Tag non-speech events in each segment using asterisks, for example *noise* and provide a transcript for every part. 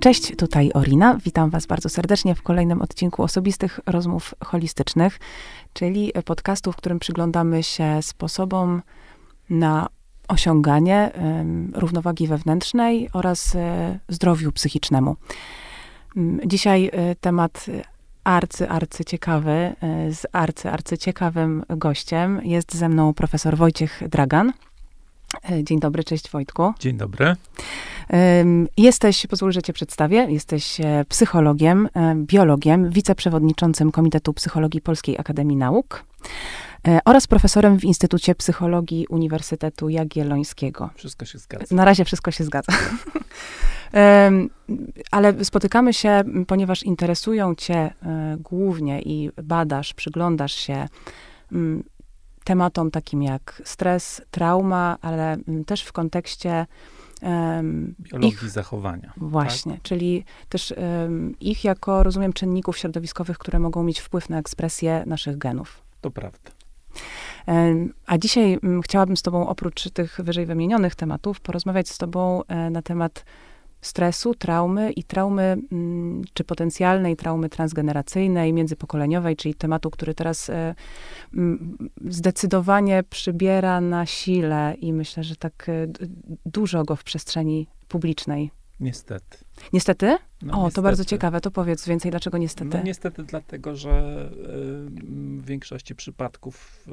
Cześć, tutaj Orina. Witam Was bardzo serdecznie w kolejnym odcinku osobistych rozmów holistycznych, czyli podcastu, w którym przyglądamy się sposobom na osiąganie y, równowagi wewnętrznej oraz y, zdrowiu psychicznemu. Dzisiaj y, temat arcy, arcy ciekawy, z arcy, arcy ciekawym gościem. Jest ze mną profesor Wojciech Dragan. Dzień dobry, cześć Wojtku. Dzień dobry. Jesteś, pozwól, że cię przedstawię, jesteś e, psychologiem, e, biologiem, wiceprzewodniczącym Komitetu Psychologii Polskiej Akademii Nauk e, oraz profesorem w Instytucie Psychologii Uniwersytetu Jagiellońskiego. Wszystko się zgadza. Na razie wszystko się zgadza. *laughs* Ale spotykamy się, ponieważ interesują cię głównie i badasz, przyglądasz się tematom takim jak stres, trauma, ale też w kontekście um, biologii ich, zachowania. Właśnie, tak? czyli też um, ich jako, rozumiem, czynników środowiskowych, które mogą mieć wpływ na ekspresję naszych genów. To prawda. A dzisiaj chciałabym z Tobą, oprócz tych wyżej wymienionych tematów, porozmawiać z Tobą e, na temat stresu, traumy i traumy, mm, czy potencjalnej traumy transgeneracyjnej, międzypokoleniowej, czyli tematu, który teraz e, mm, zdecydowanie przybiera na sile i myślę, że tak e, dużo go w przestrzeni publicznej. Niestety. Niestety? No, o, niestety. to bardzo ciekawe. To powiedz więcej, dlaczego niestety? No niestety dlatego, że w większości przypadków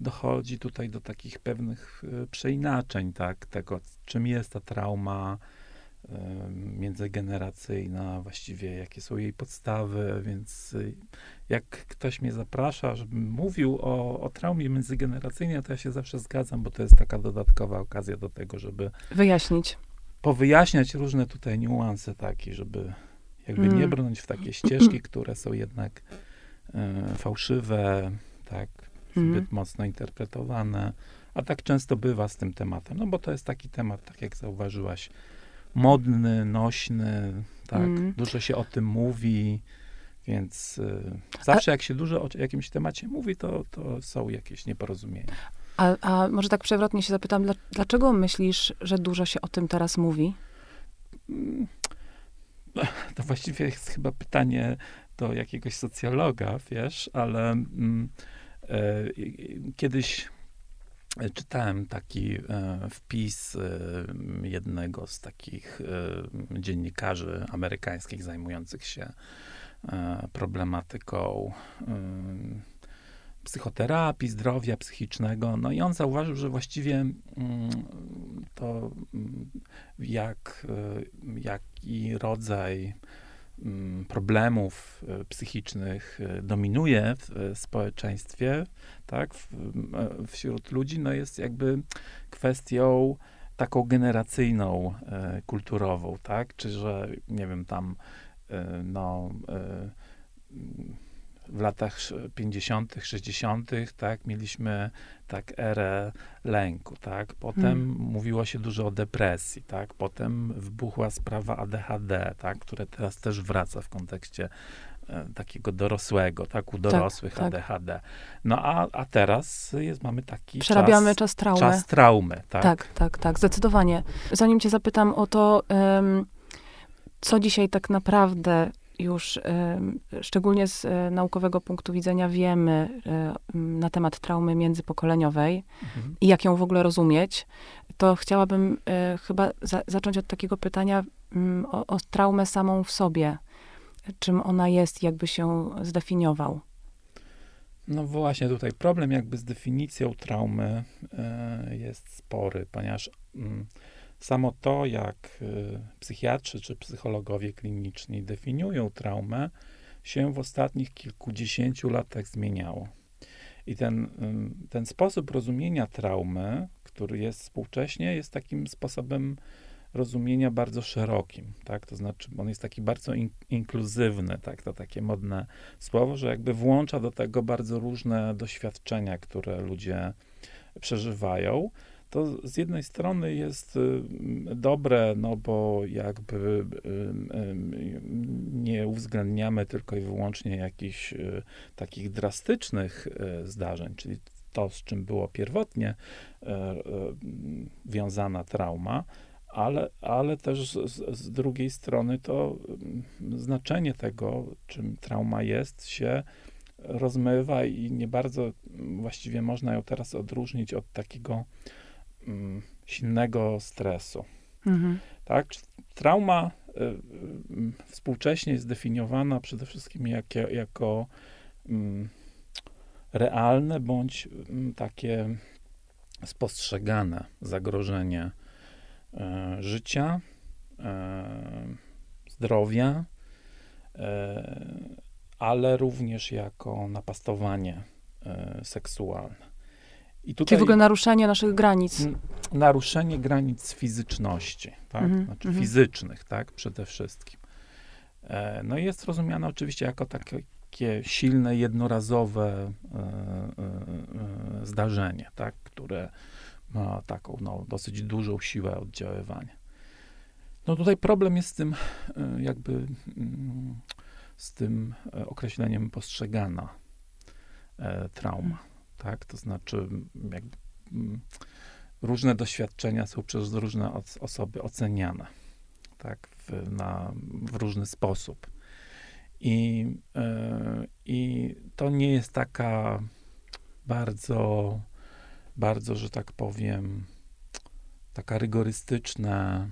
dochodzi tutaj do takich pewnych e, przeinaczeń, tak, tego, czym jest ta trauma międzygeneracyjna, właściwie jakie są jej podstawy, więc y, jak ktoś mnie zaprasza, żebym mówił o, o traumie międzygeneracyjnej, to ja się zawsze zgadzam, bo to jest taka dodatkowa okazja do tego, żeby wyjaśnić. Powyjaśniać różne tutaj niuanse takie, żeby jakby mm. nie brnąć w takie ścieżki, które są jednak e, fałszywe, tak, zbyt mm. mocno interpretowane, a tak często bywa z tym tematem, no bo to jest taki temat, tak jak zauważyłaś, modny, nośny, tak, mm. dużo się o tym mówi, więc y, zawsze a, jak się dużo o jakimś temacie mówi, to, to są jakieś nieporozumienia. A, a może tak przewrotnie się zapytam, dlaczego myślisz, że dużo się o tym teraz mówi? Mm, *laughs* to właściwie jest chyba pytanie do jakiegoś socjologa, wiesz, ale mm, kiedyś czytałem taki e, wpis e, jednego z takich e, dziennikarzy amerykańskich zajmujących się problematyką psychoterapii, zdrowia psychicznego. No i on zauważył, że właściwie mm, to mm, jak, jaki rodzaj problemów psychicznych dominuje w społeczeństwie, tak, wśród ludzi, no jest jakby kwestią taką generacyjną, e, kulturową, tak, czy że, nie wiem, tam, e, no, e, w latach 50., 60., tak, mieliśmy tak erę lęku, tak, potem hmm. mówiło się dużo o depresji, tak, potem wybuchła sprawa ADHD, tak, które teraz też wraca w kontekście E, takiego dorosłego, tak, u dorosłych tak, ADHD. Tak. No a, a teraz jest, mamy taki Przerabiamy czas, czas traumy. Czas traumy, tak? Tak, tak, tak, zdecydowanie. Zanim cię zapytam o to, um, co dzisiaj tak naprawdę już szczególnie z um, naukowego punktu widzenia wiemy na temat traumy międzypokoleniowej mhm. i jak ją w ogóle rozumieć, to chciałabym e, chyba za, zacząć od takiego pytania mm, o, o traumę samą w sobie czym ona jest, jakby się zdefiniował? No właśnie, tutaj problem jakby z definicją traumy y, jest spory, ponieważ y, samo to, jak y, psychiatrzy czy psychologowie kliniczni definiują traumę, się w ostatnich kilkudziesięciu latach zmieniało. I ten, ten sposób rozumienia traumy, który jest współcześnie, jest takim sposobem rozumienia bardzo szerokim, tak? To znaczy, on jest taki bardzo in, inkluzywny, tak? To takie modne słowo, że jakby włącza do tego bardzo różne doświadczenia, które ludzie przeżywają. To z jednej strony jest y, dobre, no bo jakby y, y, nie uwzględniamy tylko i wyłącznie jakichś takich drastycznych zdarzeń, czyli to, z czym było pierwotnie wiązana trauma, ale, ale też z, z, drugiej strony to znaczenie tego, czym trauma jest, się rozmywa i nie bardzo właściwie można ją teraz odróżnić od takiego um, silnego stresu. Mhm. Tak? Trauma y, y, współcześnie jest definiowana przede wszystkim jak, jako mm, realne bądź mm, takie spostrzegane zagrożenie e, życia, e, zdrowia, e, ale również jako napastowanie seksualne. I tutaj Czyli w ogóle naruszenie naszych granic. Naruszenie granic fizyczności, tak? -hmm. Znaczy -hmm. fizycznych, tak? Przede wszystkim. No i jest rozumiane oczywiście jako takie silne, jednorazowe e, e, e, zdarzenie, tak, które ma taką no, dosyć dużą siłę oddziaływania. No tutaj problem jest z tym, jakby mm, z tym określeniem postrzegana trauma. Tak, to znaczy jakby mm, różne doświadczenia są przez różne osoby oceniane, tak, w, na, w różny sposób. I, e, I to nie jest taka bardzo, bardzo, że tak powiem, taka rygorystyczna,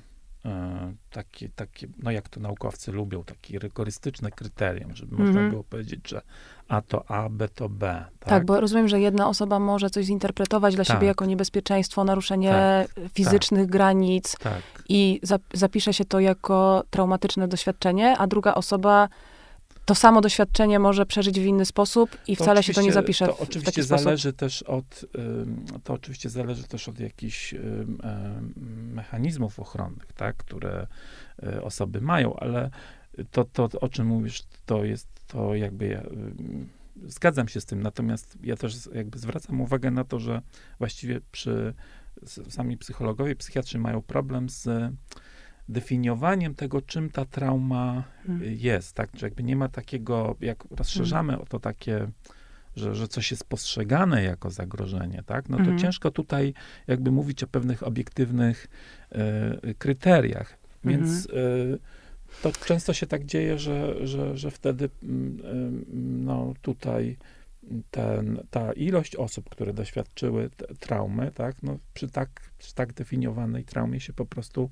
takie, takie, no jak to naukowcy lubią, takie rygorystyczne kryterium, żeby mm -hmm. można mhm. było powiedzieć, że A to A, B to B. Tak? tak, bo rozumiem, że jedna osoba może coś zinterpretować dla tak. siebie jako niebezpieczeństwo, naruszenie tak, tak. fizycznych granic tak. i zapisze się to jako traumatyczne doświadczenie, a druga osoba to samo doświadczenie może przeżyć w inny sposób i to wcale się to nie zapisze. To oczywiście zależy też od, to oczywiście zależy też od jakichś mechanizmów ochronnych, tak, które e, osoby mają, ale to, to, o czym mówisz, to jest to jakby ja, zgadzam się z tym, natomiast ja też jakby zwracam uwagę na to, że właściwie przy sami psychologowie, psychiatrzy mają problem z definiowaniem tego, czym ta trauma hmm. jest, tak? Że jakby nie ma takiego, jak rozszerzamy hmm. o to takie, że, że coś jest postrzegane jako zagrożenie, tak? No to hmm. ciężko tutaj jakby mówić o pewnych obiektywnych e, kryteriach. Więc e, to często się tak dzieje, że, że, że wtedy mm, no tutaj ten, ta ilość osób, które doświadczyły traumy, tak, no przy tak, przy tak definiowanej traumie się po prostu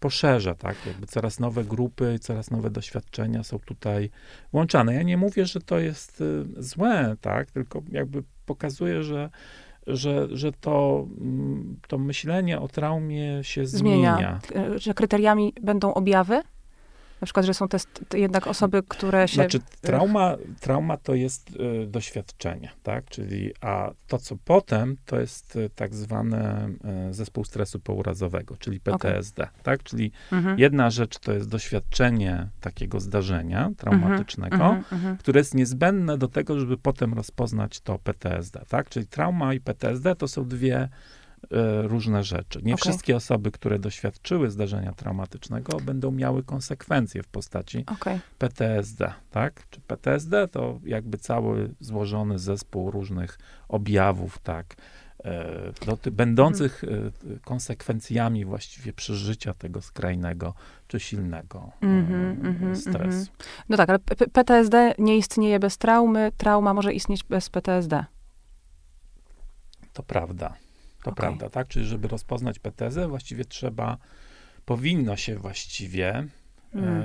poszerza, tak? Jakby coraz nowe grupy, coraz nowe doświadczenia są tutaj włączane. Ja nie mówię, że to jest y, złe, tak? Tylko jakby pokazuje, że że, że to, mm, to myślenie o traumie się zmienia. zmienia. Że kryteriami będą objawy? Na przykład, że są te jednak osoby, które się... Znaczy, trauma, trauma to jest y, doświadczenie, tak? Czyli, a to, co potem, to jest y, tak zwany y, zespół stresu pourazowego, czyli PTSD, okay. tak? Czyli mhm. jedna rzecz to jest doświadczenie takiego zdarzenia traumatycznego, mhm, mhm, które jest niezbędne do tego, żeby potem rozpoznać to PTSD, tak? Czyli trauma i PTSD to są dwie różne rzeczy. Nie okay. wszystkie osoby, które doświadczyły zdarzenia traumatycznego, będą miały konsekwencje w postaci okay. PTSD, tak? Czy PTSD to jakby cały złożony zespół różnych objawów, tak? E, do, będących mm. konsekwencjami właściwie przeżycia tego skrajnego czy silnego mm -hmm, stresu. Mm -hmm. No tak, ale PTSD nie istnieje bez traumy, trauma może istnieć bez PTSD. To prawda. To okay. prawda, tak? Czyli żeby rozpoznać PTZ, właściwie trzeba, powinno się właściwie, mm. e,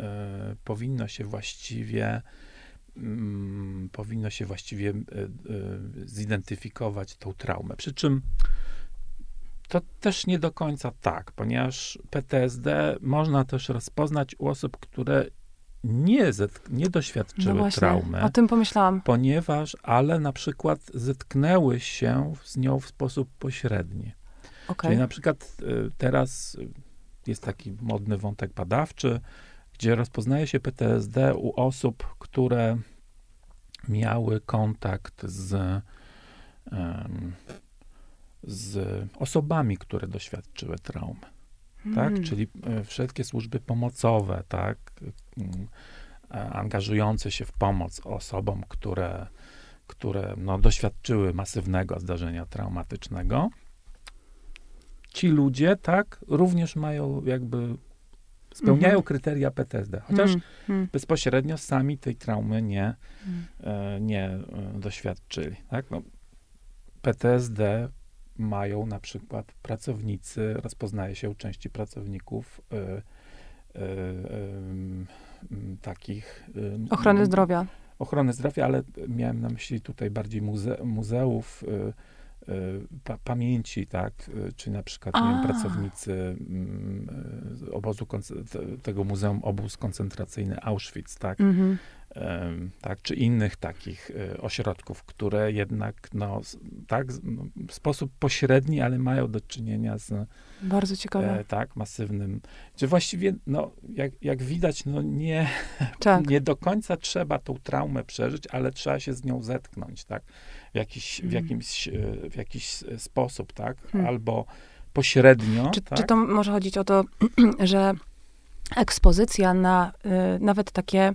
e, powinno się właściwie, mm, powinno się właściwie e, e, zidentyfikować tą traumę. Przy czym to też nie do końca tak, ponieważ PTSD można też rozpoznać u osób, które nie, nie doświadczyły no traumy. O tym pomyślałam. Ponieważ, ale na przykład zetknęły się z nią w sposób pośredni. Okay. Czyli na przykład y, teraz jest taki modny wątek badawczy, gdzie rozpoznaje się PTSD u osób, które miały kontakt z, z osobami, które doświadczyły traumy tak? Hmm. Czyli e, wszelkie służby pomocowe, tak? Mm, e, angażujące się w pomoc osobom, które, które no, doświadczyły masywnego zdarzenia traumatycznego, ci ludzie, tak, również mają jakby, spełniają Mhm. kryteria PTSD, chociaż Mm, mm, bezpośrednio sami tej traumy nie, mm. e, nie e, doświadczyli, tak. No, PTSD mają na przykład pracownicy, rozpoznaje się u części pracowników e, e, em, m, takich... em, Ochrony zdrowia. ochrony zdrowia, ale miałem na myśli tutaj bardziej muze muzeów y, y, pa pamięci, tak, y, czy na przykład nie wiem, A. pracownicy mm, y, obozu, tego muzeum obóz koncentracyjny Auschwitz, tak, Mhm. em, tak, czy innych takich y, ośrodków, które jednak, no, tak, no, w sposób pośredni, ale mają do czynienia z Bardzo ciekawe. e, tak, masywnym, że właściwie, no, jak, jak widać, no nie, *laughs* tak. nie do końca trzeba tą traumę przeżyć, ale trzeba się z nią zetknąć, tak? W jakiś, w Mm. jakimś, e, w jakiś sposób, tak? Hmm. Albo pośrednio, Czy, tak? czy to może chodzić o to, *clears throat* że ekspozycja na y, nawet takie,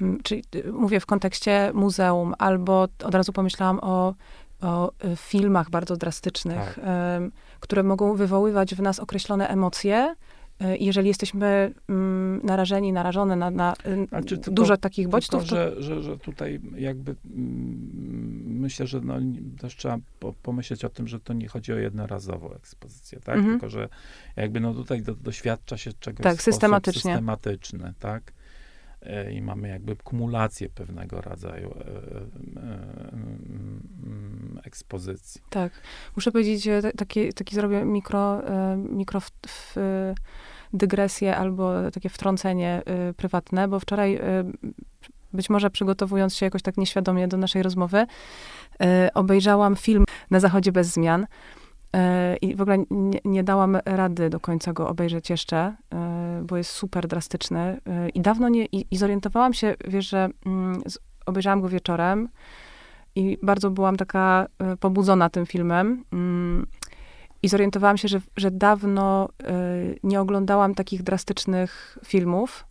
mm, czy y, mówię w kontekście muzeum, albo od razu pomyślałam o, o y, filmach bardzo drastycznych, ym, które mogą wywoływać w nas określone emocje. y, Jeżeli jesteśmy mm, narażeni, narażone na, na tylko- dużo takich Tylko, bodźców, to, że, że, że tutaj jakby mm, myślę, że no, też trzeba po, pomyśleć o tym, że to nie chodzi o jednorazową ekspozycję, tak? Mhm. Tylko, że jakby no tutaj do, doświadcza się czegoś Tak, systematycznie. systematyczny, tak? E, I mamy jakby kumulację pewnego rodzaju e, e, ekspozycji. Tak. Muszę powiedzieć, taki, taki zrobię mikro, mikro w, w, dygresję albo takie wtrącenie prywatne, bo wczoraj, być może przygotowując się jakoś tak nieświadomie do naszej rozmowy, obejrzałam film Na Zachodzie bez zmian. E, I w ogóle nie, nie dałam rady do końca go obejrzeć jeszcze, e, bo jest super drastyczny. E, I dawno nie, i, i zorientowałam się, wiesz, że mm, obejrzałam go wieczorem i bardzo byłam taka pobudzona tym filmem. Mm, I zorientowałam się, że, że dawno nie oglądałam takich drastycznych filmów.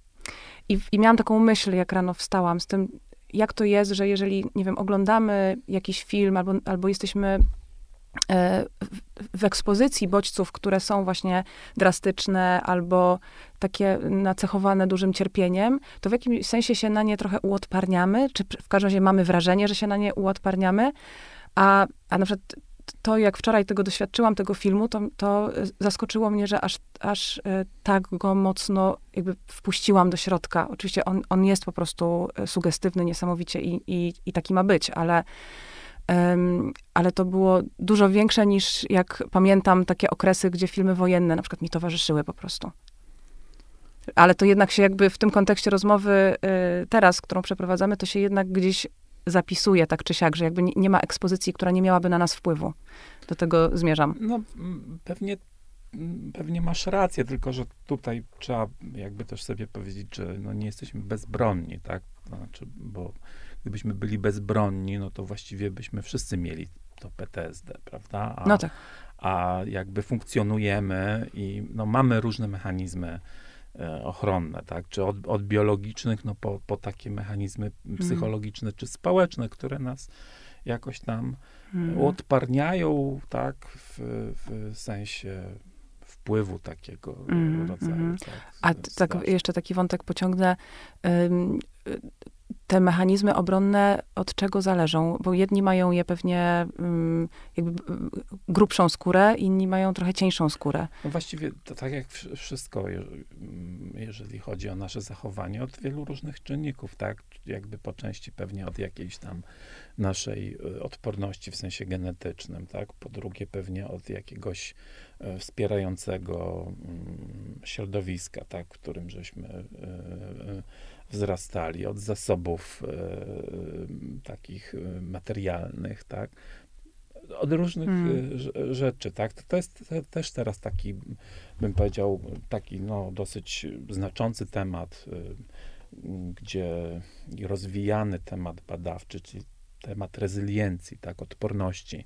I, I miałam taką myśl, jak rano wstałam, z tym, jak to jest, że jeżeli, nie wiem, oglądamy jakiś film albo, albo jesteśmy w, w ekspozycji bodźców, które są właśnie drastyczne albo takie nacechowane dużym cierpieniem, to w jakimś sensie się na nie trochę uodparniamy, czy w każdym razie mamy wrażenie, że się na nie uodparniamy, a, a na przykład to, jak wczoraj tego doświadczyłam, tego filmu, to, to zaskoczyło mnie, że aż, aż e, tak go mocno jakby wpuściłam do środka. Oczywiście on, on jest po prostu e, sugestywny niesamowicie i, i, i taki ma być, ale ale to było dużo większe niż jak pamiętam takie okresy, gdzie filmy wojenne na przykład mi towarzyszyły po prostu. Ale to jednak się jakby w tym kontekście rozmowy y, teraz, którą przeprowadzamy, to się jednak gdzieś zapisuje tak czy siak, że jakby nie, ma ekspozycji, która nie miałaby na nas wpływu. Do tego zmierzam. No mm, pewnie, mm, pewnie masz rację, tylko że tutaj trzeba jakby też sobie powiedzieć, że no nie jesteśmy bezbronni, tak? Znaczy, bo gdybyśmy byli bezbronni, no to właściwie byśmy wszyscy mieli to PTSD, prawda? A, No tak. a jakby funkcjonujemy i no, mamy różne mechanizmy e, ochronne, tak? Czy od, od biologicznych, no po, po takie mechanizmy psychologiczne czy społeczne, które nas jakoś tam Mm. odparniają, tak, w, w sensie wpływu takiego Mhm, rodzaju. mhm. Tak, A tak jeszcze taki wątek pociągnę. Ym, y, Te mechanizmy obronne od czego zależą? Bo jedni mają je pewnie ym, jakby y, grubszą skórę, inni mają trochę cieńszą skórę. No właściwie to tak jak wsz- wszystko, mm, jeżeli chodzi o nasze zachowanie, od wielu różnych czynników, tak? Jakby po części pewnie od jakiejś tam naszej y, odporności w sensie genetycznym, tak? Po drugie pewnie od jakiegoś e, wspierającego mm, środowiska, tak? W którym żeśmy e, e, wzrastali, od zasobów e, takich e, materialnych, tak? Od różnych e, rz- rzeczy, tak? To, jest te, też teraz taki, bym powiedział, taki no, dosyć znaczący temat, gdzie rozwijany temat badawczy, czyli temat rezyliencji, tak, odporności,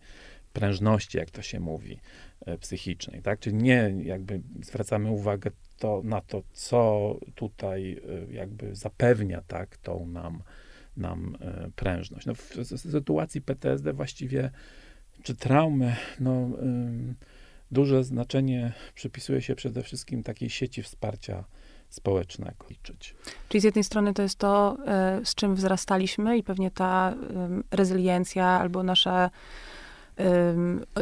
prężności, jak to się mówi, psychicznej, tak? Czyli nie jakby zwracamy uwagę to, na to, co tutaj e, jakby zapewnia, tak, tą nam nam e, prężność. No, w, sytuacji PTSD właściwie, czy traumy, no, duże znaczenie przypisuje się przede wszystkim takiej sieci wsparcia społecznego liczyć. Czyli z jednej strony to jest to, e, z czym wzrastaliśmy i pewnie ta rezyliencja albo nasza,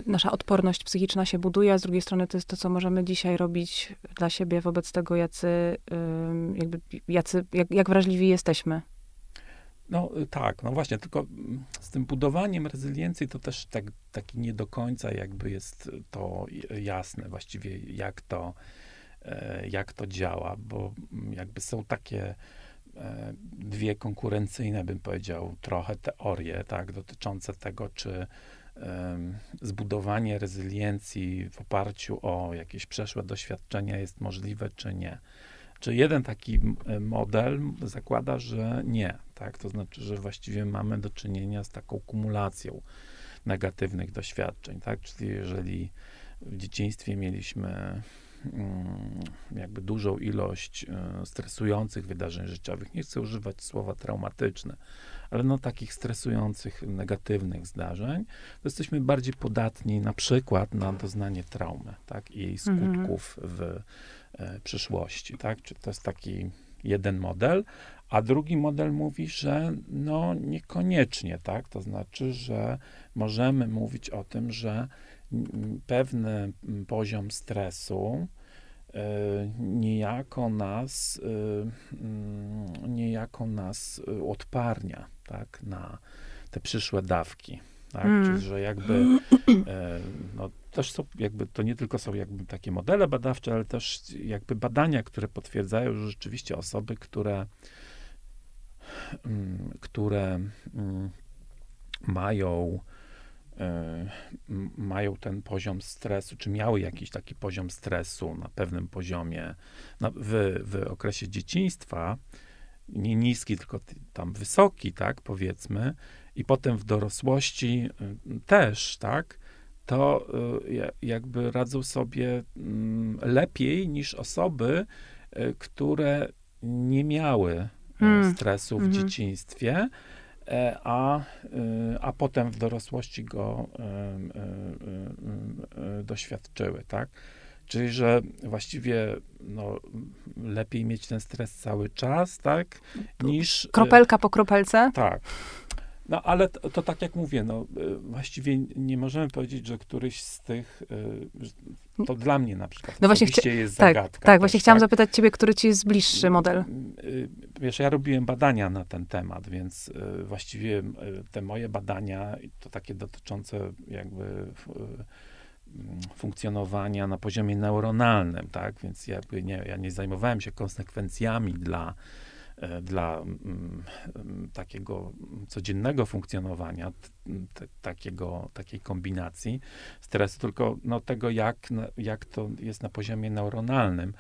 nasza odporność psychiczna się buduje, a z drugiej strony to jest to, co możemy dzisiaj robić dla siebie wobec tego, jacy, jakby, jacy jak, jak wrażliwi jesteśmy. No tak, no właśnie, tylko mm, z tym budowaniem rezyliencji to też tak, taki nie do końca jakby jest to jasne właściwie, jak to, e, jak to działa, bo mm, jakby są takie e, dwie konkurencyjne, bym powiedział, trochę teorie, tak, dotyczące tego, czy zbudowanie rezyliencji w oparciu o jakieś przeszłe doświadczenia jest możliwe, czy nie. Czy jeden taki model zakłada, że nie, tak? To znaczy, że właściwie mamy do czynienia z taką kumulacją negatywnych doświadczeń, tak? Czyli jeżeli w dzieciństwie mieliśmy jakby dużą ilość e, stresujących wydarzeń życiowych, nie chcę używać słowa traumatyczne, ale no takich stresujących, negatywnych zdarzeń, to jesteśmy bardziej podatni na przykład na doznanie traumy, tak? I jej mhm. skutków w e, przyszłości, tak? Czy to jest taki jeden model, a drugi model mówi, że no niekoniecznie, tak? To znaczy, że możemy mówić o tym, że pewny poziom stresu y, niejako nas, y, niejako nas odparnia, tak? Na te przyszłe dawki, tak? Mm. Czyli, że jakby no, też są jakby, to nie tylko są jakby takie modele badawcze, ale też jakby badania, które potwierdzają, że rzeczywiście osoby, które Mm, które mm, mają, mają ten poziom stresu, czy miały jakiś taki poziom stresu na pewnym poziomie w, w okresie dzieciństwa, nie niski, tylko tam wysoki, tak, powiedzmy, i potem w dorosłości y, też, tak, to y, jakby radzą sobie mm, lepiej niż osoby, y, które nie miały hmm. stresu w hmm. dzieciństwie, e, a, e, a potem w dorosłości go e, doświadczyły, tak? Czyli, że właściwie no, lepiej mieć ten stres cały czas, tak, niż... Kropelka po kropelce? Tak. No ale to, to, tak jak mówię, no y, właściwie nie możemy powiedzieć, że któryś z tych, y, to dla mnie na przykład no właśnie chcia- jest tak, zagadka. Tak, też, właśnie chciałam tak? zapytać ciebie, który ci jest bliższy model. Y, wiesz, ja robiłem badania na ten temat, więc właściwie te moje badania, to takie dotyczące jakby funkcjonowania na poziomie neuronalnym, tak, więc jakby nie, ja nie zajmowałem się konsekwencjami dla dla mm, mm, takiego codziennego funkcjonowania, t, takiego, takiej kombinacji stresu, tylko no, tego, jak, jak to jest na poziomie neuronalnym.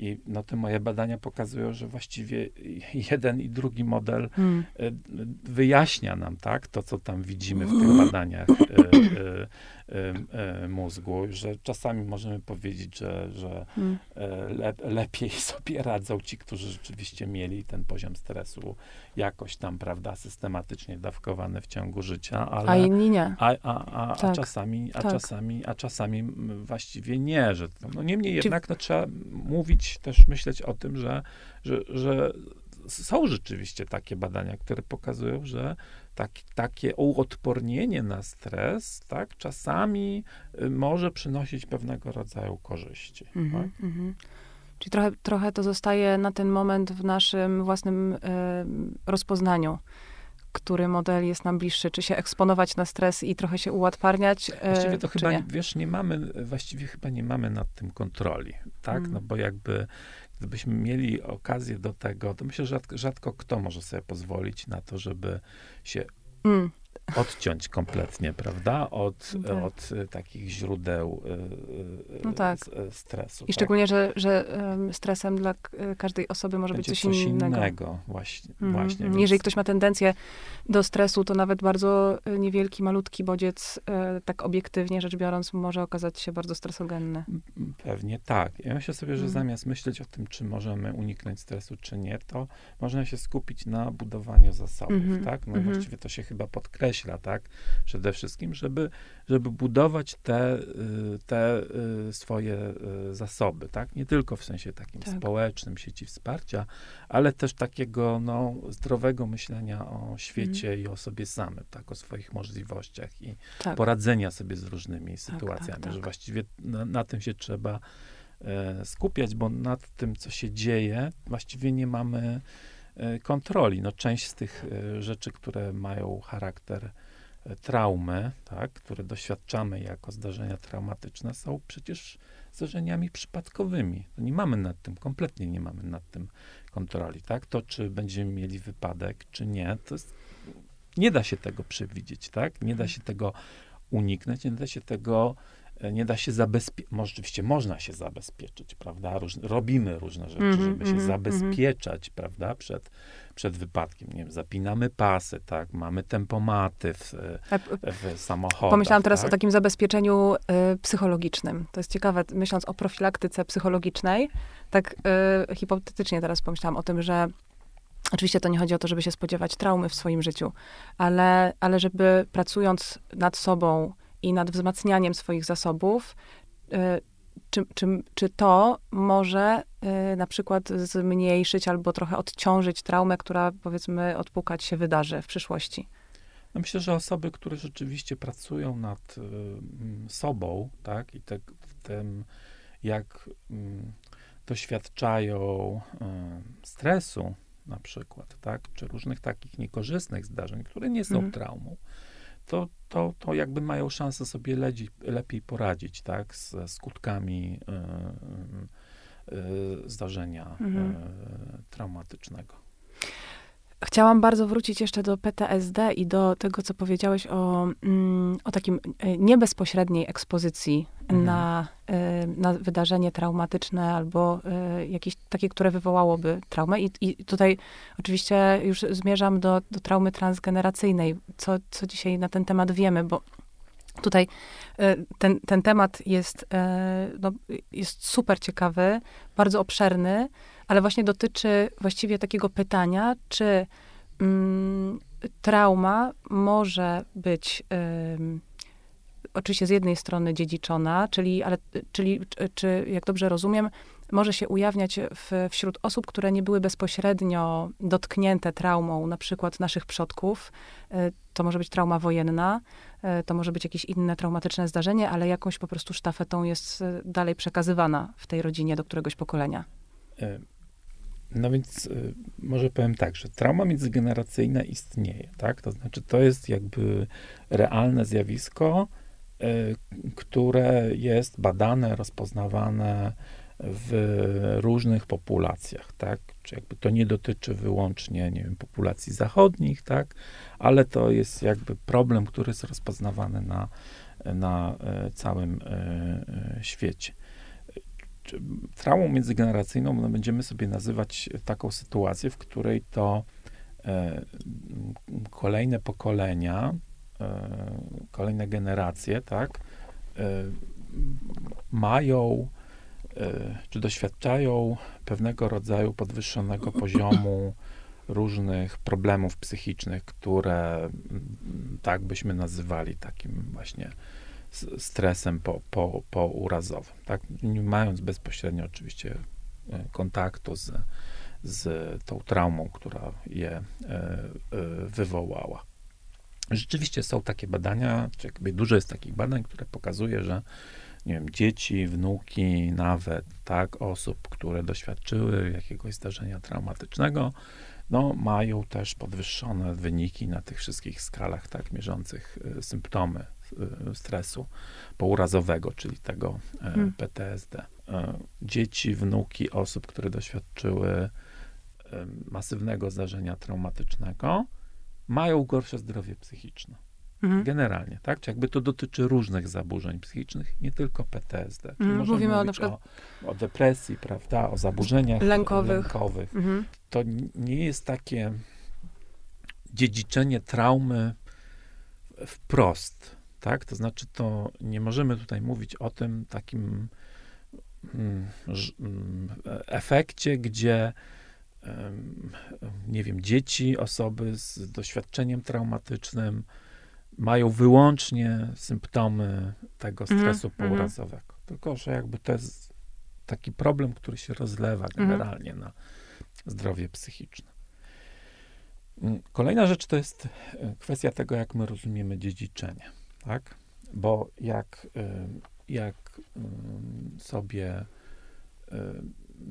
I no, te moje badania pokazują, że właściwie jeden i drugi model hmm. E, wyjaśnia nam, tak, to, co tam widzimy w tych badaniach e, mózgu, że czasami możemy powiedzieć, że, że hmm. le, lepiej *laughs* sobie radzą ci, którzy rzeczywiście mieli ten poziom stresu jakoś tam, prawda, systematycznie dawkowany w ciągu życia, ale, a inni nie. A, a, a, tak. a czasami, a tak. czasami, a czasami właściwie nie, że no niemniej jednak no, trzeba mówić, też myśleć o tym, że, że, że są rzeczywiście takie badania, które pokazują, że tak, takie uodpornienie na stres, tak, czasami y, może przynosić pewnego rodzaju korzyści. Mm -hmm, tak? mm -hmm. Czyli trochę, trochę to zostaje na ten moment w naszym własnym y, rozpoznaniu który model jest nam bliższy, czy się eksponować na stres i trochę się ułatwarniać, e, Właściwie to chyba, nie? wiesz, nie mamy, właściwie chyba nie mamy nad tym kontroli, tak? Mm. No bo jakby, gdybyśmy mieli okazję do tego, to myślę, że rzadko, rzadko kto może sobie pozwolić na to, żeby się mm. Odciąć kompletnie, prawda? Od, No tak. od y, takich źródeł y, y, No tak. stresu. I tak? szczególnie, że, że em, stresem dla każdej osoby może Będzie być coś, innego. Właśnie, Mhm. właśnie. Jeżeli więc- ktoś ma tendencję do stresu, to nawet bardzo niewielki, malutki bodziec, tak obiektywnie rzecz biorąc, może okazać się bardzo stresogenny. Pewnie tak. Ja myślę sobie, że Mm. zamiast myśleć o tym, czy możemy uniknąć stresu, czy nie, to można się skupić na budowaniu zasobów, Mhm, tak? No mhm. właściwie to się chyba podkreśla, tak? Przede wszystkim, żeby, żeby budować te, y, te y, swoje y, zasoby, tak? Nie tylko w sensie takim Tak. społecznym, sieci wsparcia, ale też takiego, no, zdrowego myślenia o świecie Mhm. i o sobie samym, tak? O swoich możliwościach i Tak. poradzenia sobie z różnymi sytuacjami, tak. że właściwie na, na tym się trzeba e, skupiać, bo nad tym, co się dzieje, właściwie nie mamy kontroli. No, część z tych e, rzeczy, które mają charakter e, traumy, tak, które doświadczamy jako zdarzenia traumatyczne, są przecież zdarzeniami przypadkowymi. No, nie mamy nad tym, kompletnie nie mamy nad tym kontroli, tak? To, czy będziemy mieli wypadek, czy nie, to jest, nie da się tego przewidzieć, tak? Nie da się tego uniknąć, nie da się tego, e, nie da się zabezpieczyć. Oczywiście można się zabezpieczyć, prawda? Róż, robimy różne rzeczy, Mhm, żeby się mhm, zabezpieczać, prawda? Przed, przed wypadkiem. Nie wiem, zapinamy pasy, tak? Mamy tempomaty w, e, w samochodach. Pomyślałam teraz tak? o takim zabezpieczeniu y, psychologicznym. To jest ciekawe, myśląc o profilaktyce psychologicznej, tak y, hipotetycznie teraz pomyślałam o tym, że oczywiście to nie chodzi o to, żeby się spodziewać traumy w swoim życiu, ale, ale żeby pracując nad sobą i nad wzmacnianiem swoich zasobów, czy, czy, czy to może y, na przykład zmniejszyć albo trochę odciążyć traumę, która powiedzmy odpukać się wydarzy w przyszłości? No myślę, że osoby, które rzeczywiście pracują nad y, mm, sobą, tak, i te, tym, jak mm, doświadczają y, stresu na przykład, tak, czy różnych takich niekorzystnych zdarzeń, które nie są Mhm. traumą, to, to, to jakby mają szansę sobie ledzi, lepiej poradzić, tak, ze skutkami y, y, y, zdarzenia Mhm. traumatycznego. Chciałam bardzo wrócić jeszcze do PTSD i do tego, co powiedziałeś o, mm, o takim e, niebezpośredniej ekspozycji Mhm. na, e, na wydarzenie traumatyczne albo e, jakieś takie, które wywołałoby traumę. I, I tutaj oczywiście już zmierzam do, do traumy transgeneracyjnej. Co, co dzisiaj na ten temat wiemy, bo tutaj ten, ten temat jest, no, jest super ciekawy, bardzo obszerny, ale właśnie dotyczy właściwie takiego pytania, czy mm, trauma może być oczywiście z jednej strony dziedziczona, czyli, ale, czyli czy, czy, jak dobrze rozumiem, może się ujawniać w, wśród osób, które nie były bezpośrednio dotknięte traumą, na przykład naszych przodków. Y, To może być trauma wojenna, y, to może być jakieś inne traumatyczne zdarzenie, ale jakąś po prostu sztafetą jest y, dalej przekazywana w tej rodzinie do któregoś pokolenia. No więc y, może powiem tak, że trauma międzygeneracyjna istnieje, tak? To znaczy to jest jakby realne zjawisko, y, które jest badane, rozpoznawane w różnych populacjach, tak? Czy jakby to nie dotyczy wyłącznie, nie wiem, populacji zachodnich, tak? Ale to jest jakby problem, który jest rozpoznawany na, na e, całym świecie traumą międzygeneracyjną no, będziemy sobie nazywać taką sytuację, w której to e, kolejne pokolenia, e, kolejne generacje, tak, e, mają czy doświadczają pewnego rodzaju podwyższonego poziomu różnych problemów psychicznych, które mm, tak byśmy nazywali takim właśnie stresem po, po, pourazowym, tak? Nie mając bezpośrednio oczywiście e, kontaktu z, z tą traumą, która je e, e, wywołała. Rzeczywiście są takie badania, czy jakby dużo jest takich badań, które pokazuje, że nie wiem, dzieci, wnuki, nawet tak, osób, które doświadczyły jakiegoś zdarzenia traumatycznego, no, mają też podwyższone wyniki na tych wszystkich skalach, tak, mierzących symptomy stresu pourazowego, czyli tego e, Hmm. PTSD. E, Dzieci, wnuki osób, które doświadczyły masywnego zdarzenia traumatycznego, mają gorsze zdrowie psychiczne. Mhm. Generalnie, tak? Czy jakby to dotyczy różnych zaburzeń psychicznych, nie tylko PTSD. Mhm, mówimy o na przykład o, o, depresji, prawda? O zaburzeniach lękowych. lękowych. Mhm. To nie jest takie dziedziczenie traumy wprost, tak? To znaczy, to nie możemy tutaj mówić o tym takim mm, mm, efekcie, gdzie nie wiem, dzieci, osoby z doświadczeniem traumatycznym mają wyłącznie symptomy tego mhm, stresu mm, pourazowego. Mm. Tylko, że jakby to jest taki problem, który się rozlewa mhm. generalnie mm. na zdrowie psychiczne. Mm, kolejna rzecz to jest e, kwestia tego, jak my rozumiemy dziedziczenie, tak? Bo jak, jak sobie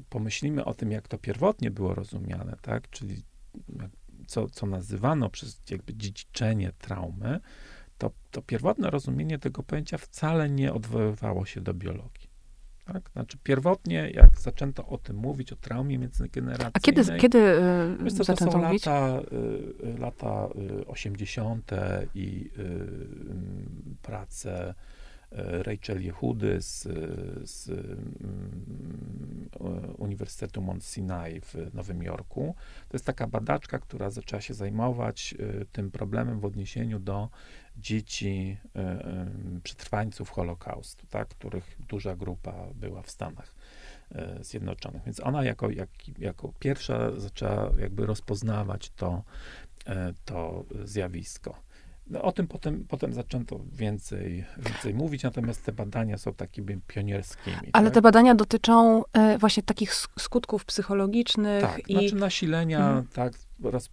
pomyślimy o tym, jak to pierwotnie było rozumiane, tak? Czyli co, co nazywano przez jakby dziedziczenie traumy, to, to pierwotne rozumienie tego pojęcia wcale nie odwoływało się do biologii. Tak? Znaczy pierwotnie, jak zaczęto o tym mówić, o traumie międzygeneracyjnej... A kiedy, kiedy yy, to, to są mówić? lata, y, lata 80. i y, prace E, Rachel Jehudy z, z mm, Uniwersytetu Mount Sinai w Nowym Jorku. To jest taka badaczka, która zaczęła się zajmować e, tym problemem w odniesieniu do dzieci e, przetrwańców Holokaustu, tak, których duża grupa była w Stanach Zjednoczonych. Więc ona jako, jak, jako pierwsza zaczęła jakby rozpoznawać to, to zjawisko. No, o tym potem, potem zaczęto więcej, więcej mówić, natomiast te badania są takimi pionierskimi. Ale tak? te badania dotyczą e, właśnie takich skutków psychologicznych tak, i... znaczy nasilenia, mhm. tak, roz,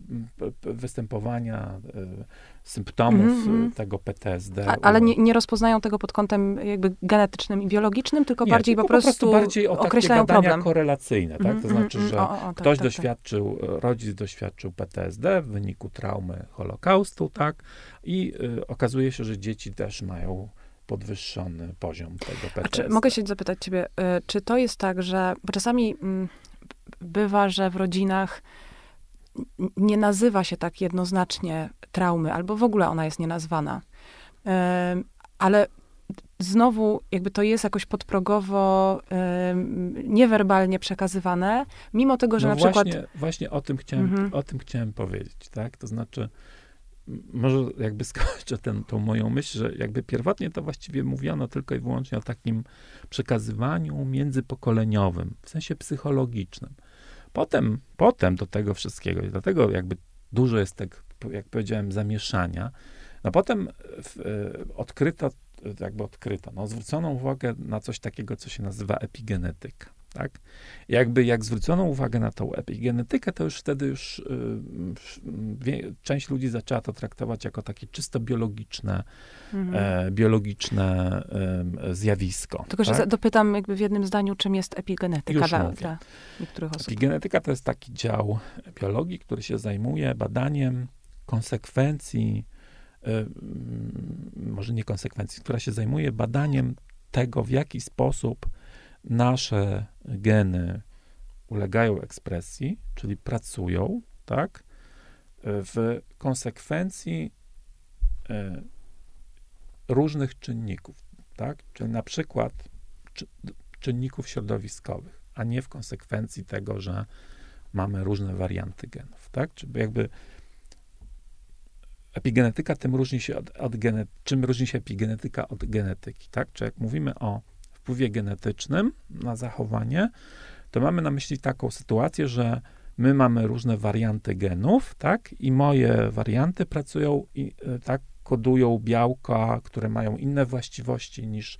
występowania y, symptomów mm -hmm. tego PTSD. A, ale nie, nie, rozpoznają tego pod kątem jakby genetycznym i biologicznym, tylko nie, bardziej tylko po, prostu, po prostu bardziej o określają badania problem. korelacyjne, tak? Mm -hmm, to znaczy, że o, o, tak, ktoś tak, tak. doświadczył, tak. rodzic doświadczył PTSD w wyniku traumy Holokaustu, tak? I y, okazuje się, że dzieci też mają podwyższony poziom tego PTSD. A czy, mogę się zapytać ciebie, y, czy to jest tak, że, bo czasami mm, bywa, że w rodzinach nie nazywa się tak jednoznacznie traumy, albo w ogóle ona jest nienazwana. Ale znowu jakby to jest jakoś podprogowo, niewerbalnie przekazywane, mimo tego, że no na właśnie, przykład... Właśnie o tym chciałem, mhm. o tym chciałem powiedzieć, tak? To znaczy, może jakby *laughs* skończę ten, tą moją myśl, że jakby pierwotnie to właściwie mówiono tylko i wyłącznie o takim przekazywaniu międzypokoleniowym, w sensie psychologicznym. Potem, potem do tego wszystkiego, i dlatego jakby dużo jest tak, jak powiedziałem, zamieszania, no potem w, e, odkryto, jakby odkryto, no zwrócono uwagę na coś takiego, co się nazywa epigenetyka tak? Jakby jak zwrócono uwagę na tą epigenetykę, to już wtedy już y, część ludzi zaczęła to traktować jako takie czysto biologiczne, mhm. e, biologiczne e, zjawisko. Tylko, tak? że dopytam jakby w jednym zdaniu, czym jest epigenetyka dla, dla, niektórych osób. Epigenetyka to jest taki dział biologii, który się zajmuje badaniem konsekwencji, e, może nie konsekwencji, która się zajmuje badaniem tego, w jaki sposób nasze geny ulegają ekspresji, czyli pracują, tak, w konsekwencji e, różnych czynników, tak, czyli na przykład czynników środowiskowych, a nie w konsekwencji tego, że mamy różne warianty genów, tak, czyli jakby epigenetyka tym różni się od, od gene, czym różni się epigenetyka od genetyki, tak, czy jak mówimy o wpływie genetycznym na zachowanie, to mamy na myśli taką sytuację, że my mamy różne warianty genów, tak? I moje warianty pracują i e, tak kodują białka, które mają inne właściwości niż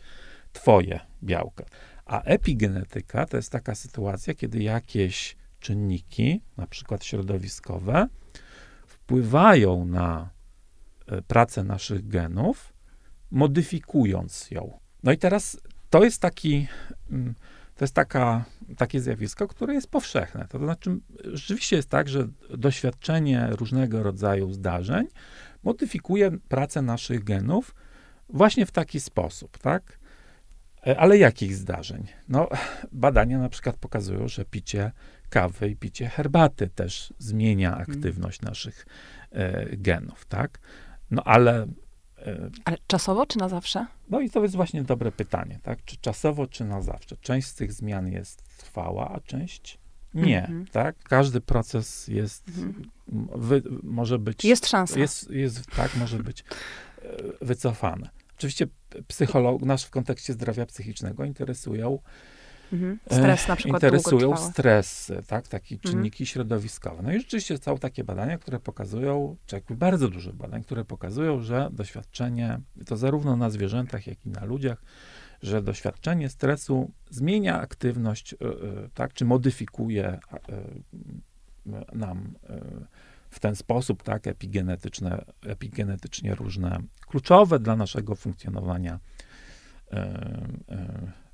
twoje białka. A epigenetyka to jest taka sytuacja, kiedy jakieś czynniki, na przykład środowiskowe, wpływają na e, pracę naszych genów, modyfikując ją. No i teraz to jest taki, mm, to jest taka, takie zjawisko, które jest powszechne. To znaczy, rzeczywiście jest tak, że doświadczenie różnego rodzaju zdarzeń modyfikuje pracę naszych genów właśnie w taki sposób, tak? E, ale jakich zdarzeń? No, badania na przykład pokazują, że picie kawy i picie herbaty też zmienia mhm. aktywność naszych e, genów, tak? No ale Ale czasowo czy na zawsze? no i to jest właśnie dobre pytanie, tak? Czy czasowo, czy na zawsze? Część z tych zmian jest trwała, a część nie, Mhm. tak? Każdy proces jest, Mhm. m, wy, może być... Jest szansa. Jest, jest, tak, może być e, wycofane. Oczywiście psycholog, nas w kontekście zdrowia psychicznego interesują Mhm. Stres na przykład interesują stresy, tak, takie Mhm. czynniki środowiskowe. No i rzeczywiście są takie badania, które pokazują, czy jakby bardzo dużo badań, które pokazują, że doświadczenie, to zarówno na zwierzętach, jak i na ludziach, że doświadczenie stresu zmienia aktywność, y, y, tak, czy modyfikuje nam w ten sposób, tak, epigenetyczne, epigenetycznie różne, kluczowe dla naszego funkcjonowania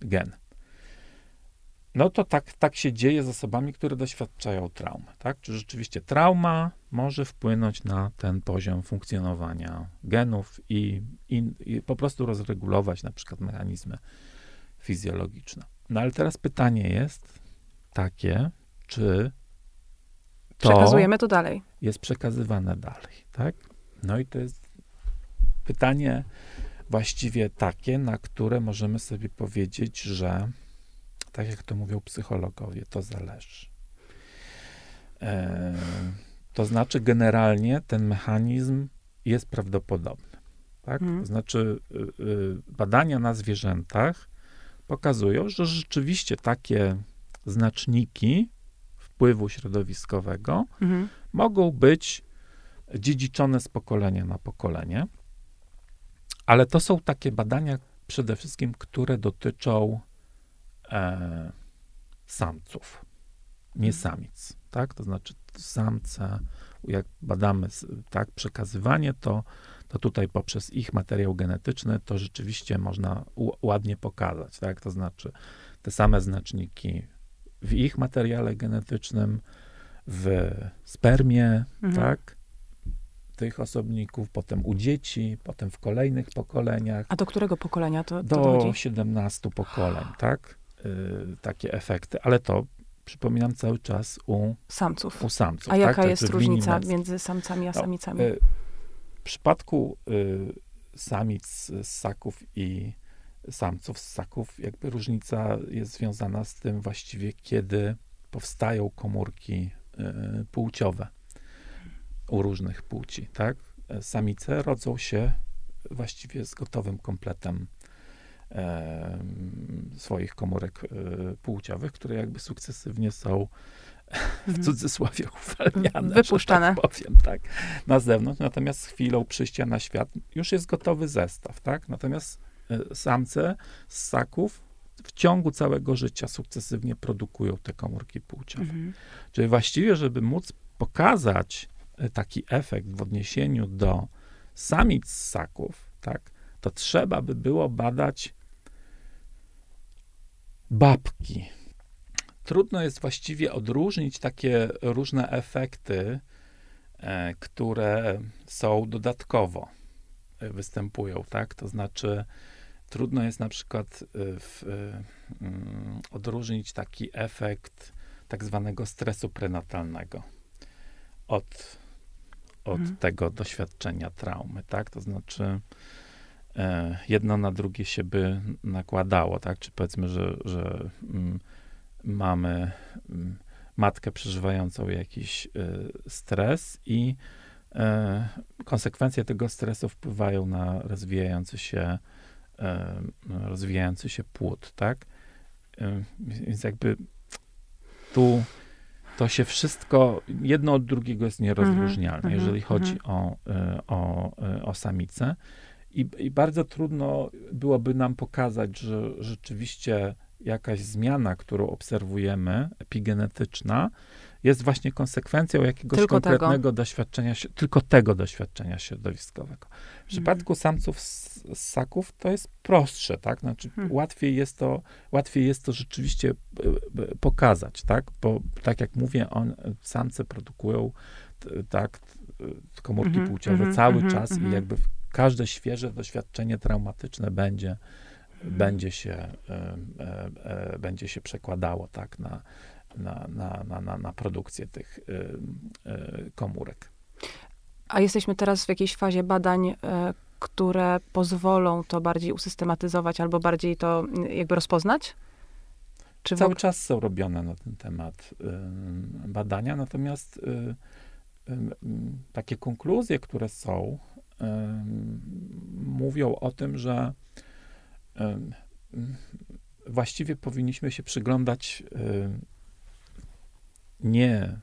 gen. No to tak, tak się dzieje z osobami, które doświadczają traumy, tak? Czy rzeczywiście trauma może wpłynąć na ten poziom funkcjonowania genów i, i, i po prostu rozregulować na przykład mechanizmy fizjologiczne. No ale teraz pytanie jest takie, czy to Przekazujemy to dalej. jest przekazywane dalej, tak? No i to jest pytanie właściwie takie, na które możemy sobie powiedzieć, że tak jak to mówią psychologowie, to zależy. E, to znaczy, generalnie ten mechanizm jest prawdopodobny. Tak? Mhm. To znaczy, y, y, badania na zwierzętach pokazują, że rzeczywiście takie znaczniki wpływu środowiskowego Mhm. mogą być dziedziczone z pokolenia na pokolenie, ale to są takie badania przede wszystkim, które dotyczą e, samców, nie Mhm. samic, tak? To znaczy samce, jak badamy tak, przekazywanie, to, to tutaj poprzez ich materiał genetyczny to rzeczywiście można ładnie pokazać, tak? To znaczy te same znaczniki w ich materiale genetycznym, w spermie, Mhm. tak? Tych osobników, potem u dzieci, potem w kolejnych pokoleniach A do którego pokolenia to, to do dochodzi? 17 pokoleń, *gasps* tak? Y, takie efekty, ale to przypominam cały czas u, Samców. u samców. A jaka tak? To jest różnica między samcami a No, samicami? Y, W przypadku y, samic z ssaków i samców z ssaków, jakby różnica jest związana z tym właściwie, kiedy powstają komórki płciowe u różnych płci, tak? Samice rodzą się właściwie z gotowym kompletem em, swoich komórek y, płciowych, które jakby sukcesywnie są *laughs* w Mhm. cudzysłowie uwalniane, Wypuszczane. że tak powiem, tak, na zewnątrz. Natomiast z chwilą przyjścia na świat już jest gotowy zestaw, tak? Natomiast y, samce z ssaków w ciągu całego życia sukcesywnie produkują te komórki płciowe. Mhm. Czyli właściwie, żeby móc pokazać y, taki efekt w odniesieniu do samic ssaków, tak, to trzeba by było badać babki. Trudno jest właściwie odróżnić takie różne efekty, e, które są dodatkowo e, występują, tak? To znaczy, trudno jest na przykład e, w, mm, odróżnić taki efekt tak zwanego stresu prenatalnego od, od Mhm. tego doświadczenia traumy, tak? To znaczy jedno na drugie się by nakładało, tak? Czy powiedzmy, że, że mm, mamy mm, matkę przeżywającą jakiś y, stres i e, konsekwencje tego stresu wpływają na rozwijający się e, rozwijający się płód, tak? E, Więc jakby tu to się wszystko, jedno od drugiego jest nierozróżnialne, Mhm, jeżeli mhm, chodzi o, e, o, e, o samicę. I, I bardzo trudno byłoby nam pokazać, że rzeczywiście jakaś zmiana, którą obserwujemy, epigenetyczna, jest właśnie konsekwencją jakiegoś Tylko tego. konkretnego doświadczenia, się- tylko tego doświadczenia środowiskowego. W Mhm. przypadku samców ssaków to jest prostsze, tak? Znaczy Hmm. łatwiej jest to, łatwiej jest to rzeczywiście e, e, pokazać, tak? Bo tak jak mówię, on, samce produkują tak, komórki Mhm, płciowe mhm, cały mhm, czas mhm. i jakby w- każde świeże doświadczenie traumatyczne będzie, będzie, się, e, e, e, będzie się przekładało, tak? Na, na, na, na, na, produkcję tych e, e, komórek. A jesteśmy teraz w jakiejś fazie badań, które pozwolą to bardziej usystematyzować albo bardziej to mm, jakby rozpoznać? Czy Cały czas są robione na ten temat y, badania, natomiast y, y, takie konkluzje, które są, mówią o tym, że właściwie powinniśmy się przyglądać nie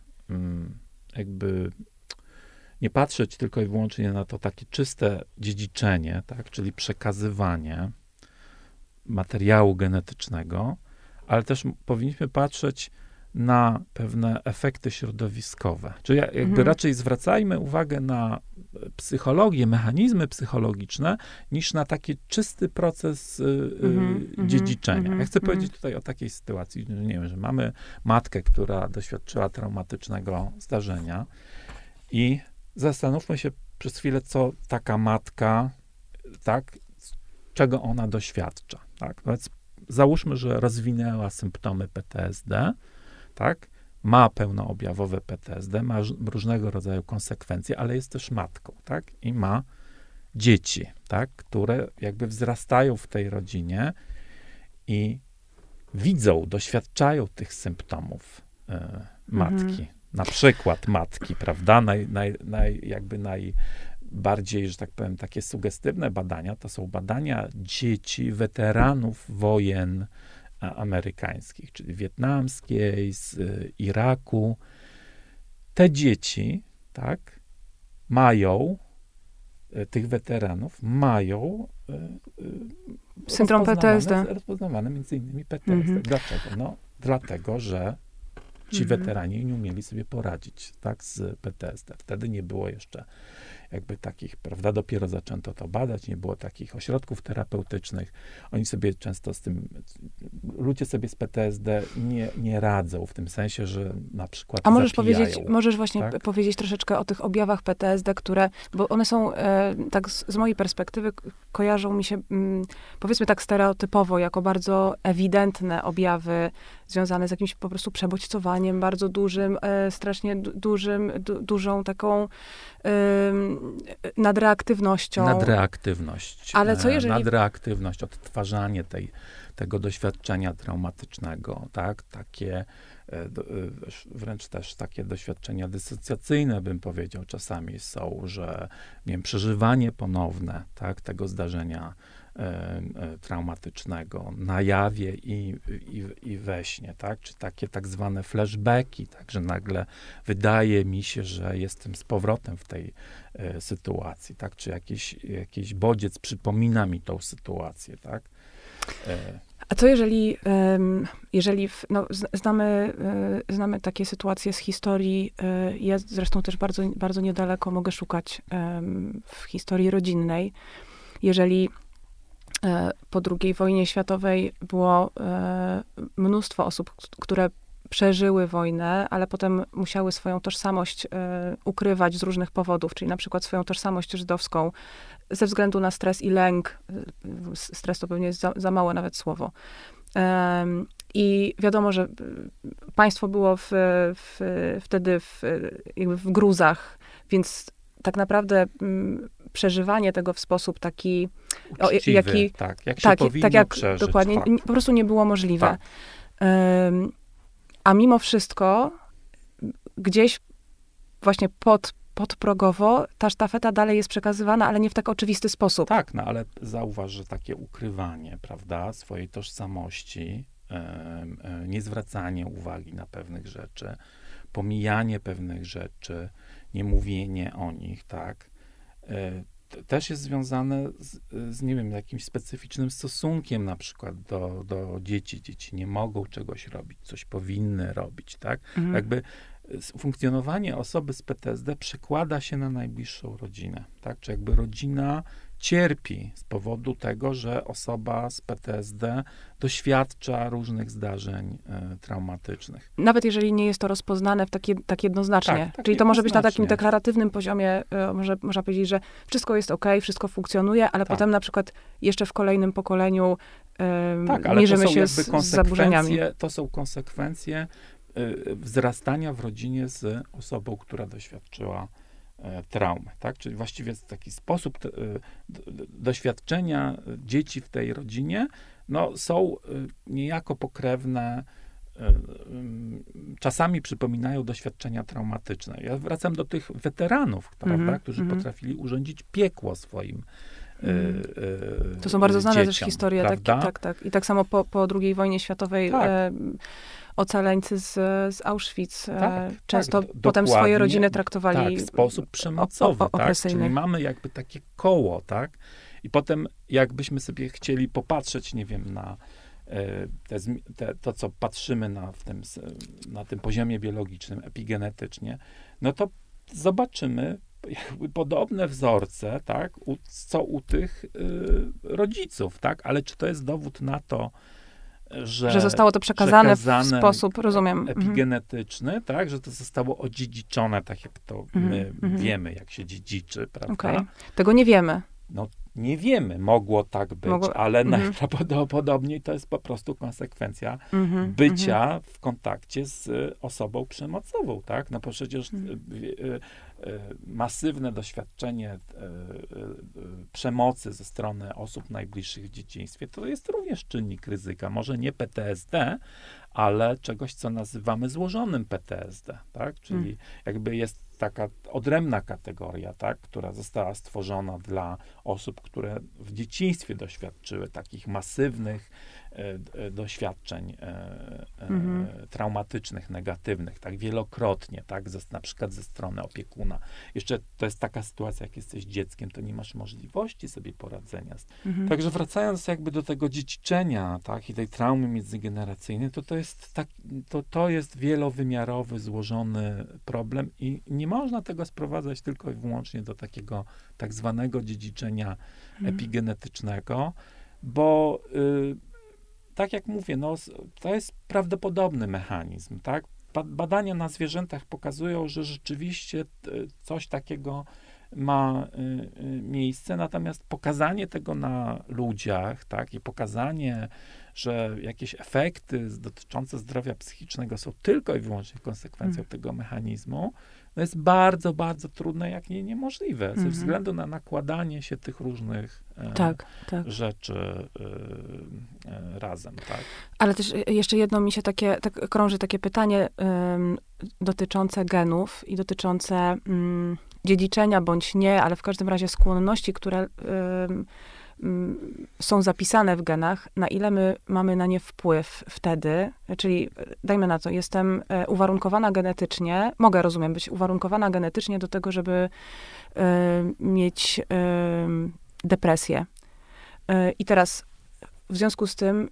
jakby nie patrzeć tylko i wyłącznie na to takie czyste dziedziczenie, tak, czyli przekazywanie materiału genetycznego, ale też powinniśmy patrzeć na pewne efekty środowiskowe. Czyli jakby mhm. raczej zwracajmy uwagę na psychologię, mechanizmy psychologiczne, niż na taki czysty proces y, mhm, dziedziczenia. Mhm, ja chcę mhm. powiedzieć tutaj o takiej sytuacji, że nie wiem, że mamy matkę, która doświadczyła traumatycznego zdarzenia i zastanówmy się przez chwilę, co taka matka, tak, czego ona doświadcza, tak. Więc załóżmy, że rozwinęła symptomy PTSD, tak, ma pełnoobjawowe PTSD, ma różnego rodzaju konsekwencje, ale jest też matką, tak, i ma dzieci, tak, które jakby wzrastają w tej rodzinie i widzą, doświadczają tych symptomów y, matki. Mhm. Na przykład matki, prawda? Naj, naj, naj, jakby najbardziej, że tak powiem, takie sugestywne badania to są badania dzieci weteranów wojen amerykańskich, czyli wietnamskiej, z y, Iraku. Te dzieci, tak, mają, y, tych weteranów mają y, syndrom PTSD. Rozpoznawane między innymi PTSD. Mhm. Dlaczego? No, dlatego, że ci mhm. weterani nie umieli sobie poradzić, tak, z PTSD. Wtedy nie było jeszcze jakby takich, prawda, dopiero zaczęto to badać, nie było takich ośrodków terapeutycznych. Oni sobie często z tym, ludzie sobie z PTSD nie, nie radzą, w tym sensie, że na przykład A możesz zapijają, powiedzieć, możesz właśnie tak? powiedzieć troszeczkę o tych objawach PTSD, które, bo one są, e, tak z, z, mojej perspektywy, kojarzą mi się, mm, powiedzmy tak stereotypowo, jako bardzo ewidentne objawy związane z jakimś po prostu przebodźcowaniem bardzo dużym, e, strasznie dużym, du, dużą taką nadreaktywnością. Nadreaktywność. Ale co e, jeżeli... Nadreaktywność, odtwarzanie tej, tego doświadczenia traumatycznego, tak? Takie e, e, wręcz też takie doświadczenia dysocjacyjne, bym powiedział, czasami są, że nie wiem, przeżywanie ponowne, tak, tego zdarzenia traumatycznego na jawie i, i, i we śnie, tak? Czy takie tak zwane flashbacki, tak? Że nagle wydaje mi się, że jestem z powrotem w tej e, sytuacji, tak? Czy jakiś, jakiś bodziec przypomina mi tą sytuację, tak? A co jeżeli, jeżeli no, znamy, znamy takie sytuacje z historii, ja zresztą też bardzo, bardzo niedaleko mogę szukać w historii rodzinnej, jeżeli E, po II wojnie światowej było e, mnóstwo osób, które przeżyły wojnę, ale potem musiały swoją tożsamość e, ukrywać z różnych powodów, czyli na przykład swoją tożsamość żydowską ze względu na stres i lęk. Stres to pewnie jest za, za małe nawet słowo. I wiadomo, że państwo było w, w, wtedy w, w gruzach, więc tak naprawdę przeżywanie tego w sposób taki, Uczciwy, o, jaki, tak, jak tak, tak jak przeżyć, dokładnie, fakt. po prostu nie było możliwe. Tak. Um, a mimo wszystko gdzieś właśnie pod, podprogowo ta sztafeta dalej jest przekazywana, ale nie w tak oczywisty sposób. Tak, no ale zauważ, że takie ukrywanie, prawda, swojej tożsamości, e, niezwracanie uwagi na pewnych rzeczy, pomijanie pewnych rzeczy, nie mówienie o nich, tak, też jest związane z, z, nie wiem, jakimś specyficznym stosunkiem na przykład do, do dzieci. Dzieci nie mogą czegoś robić, coś powinny robić, tak? Mhm. Jakby funkcjonowanie osoby z PTSD przekłada się na najbliższą rodzinę, tak? Czy jakby rodzina cierpi z powodu tego, że osoba z PTSD doświadcza różnych zdarzeń e, traumatycznych. Nawet jeżeli nie jest to rozpoznane w takie, tak jednoznacznie. Tak, tak Czyli to może być na takim deklaratywnym poziomie, e, może, można powiedzieć, że wszystko jest ok, wszystko funkcjonuje, ale tak. potem na przykład jeszcze w kolejnym pokoleniu e, tak, ale mierzymy się z, z zaburzeniami. To są konsekwencje wzrastania w rodzinie z osobą, która doświadczyła e, traumy, tak? Czyli właściwie taki sposób te, doświadczenia dzieci w tej rodzinie, no, są niejako pokrewne czasami przypominają doświadczenia traumatyczne. Ja wracam do tych weteranów, prawda, mm -hmm, którzy mm -hmm. potrafili urządzić piekło swoim mm. To są bardzo znane dzieciom, też historie, tak, tak, tak. I tak samo po, po II wojnie światowej tak. e, ocaleńcy z, z Auschwitz e, tak, często tak, potem swoje rodziny traktowali tak, w sposób przemocowy, o, o, tak? Czyli mamy jakby takie koło, tak? I potem jakbyśmy sobie chcieli popatrzeć, nie wiem, na E, te, te, to, co patrzymy na, w tym, na tym poziomie biologicznym, epigenetycznie, no to zobaczymy jakby podobne wzorce, tak, u, co u tych y, rodziców, tak, ale czy to jest dowód na to, że, że zostało to przekazane, przekazane w sposób, rozumiem. Mhm. Epigenetyczny, mhm. tak, że to zostało odziedziczone, tak jak to mhm. my mhm. wiemy, jak się dziedziczy, prawda? Okay. Tego nie wiemy. No nie wiemy, mogło tak być, Mogło, ale mm. najprawdopodobniej to jest po prostu konsekwencja mm-hmm, bycia mm-hmm. w kontakcie z osobą przemocową, tak? No bo przecież mm. Masywne doświadczenie przemocy ze strony osób najbliższych w dzieciństwie to jest również czynnik ryzyka. Może nie PTSD, ale czegoś, co nazywamy złożonym PTSD, tak? Czyli mm. jakby jest taka odrębna kategoria, tak, która została stworzona dla osób, które w dzieciństwie doświadczyły takich masywnych E, e, doświadczeń e, mhm. traumatycznych, negatywnych, tak wielokrotnie, tak, ze, na przykład ze strony opiekuna. Jeszcze to jest taka sytuacja, jak jesteś dzieckiem, to nie masz możliwości sobie poradzenia. Mhm. Także wracając jakby do tego dziedziczenia, tak, i tej traumy międzygeneracyjnej, to to jest tak, to, to jest wielowymiarowy, złożony problem i nie można tego sprowadzać tylko i wyłącznie do takiego tak zwanego dziedziczenia mhm. epigenetycznego, bo y, tak jak mówię, no, to jest prawdopodobny mechanizm, tak? Badania na zwierzętach pokazują, że rzeczywiście coś takiego ma y, y, miejsce, natomiast pokazanie tego na ludziach, tak, i pokazanie, że jakieś efekty dotyczące zdrowia psychicznego są tylko i wyłącznie konsekwencją hmm. tego mechanizmu, no jest bardzo, bardzo trudne, jak nie niemożliwe, ze mhm. względu na nakładanie się tych różnych e, tak, tak. rzeczy e, e, razem, tak. Ale też jeszcze jedno mi się takie, tak krąży takie pytanie dotyczące genów i dotyczące mm, dziedziczenia bądź nie, ale w każdym razie skłonności, które są zapisane w genach, na ile my mamy na nie wpływ wtedy, czyli dajmy na to, jestem e, uwarunkowana genetycznie, mogę, rozumiem, być uwarunkowana genetycznie do tego, żeby e, mieć e, depresję. I teraz w związku z tym,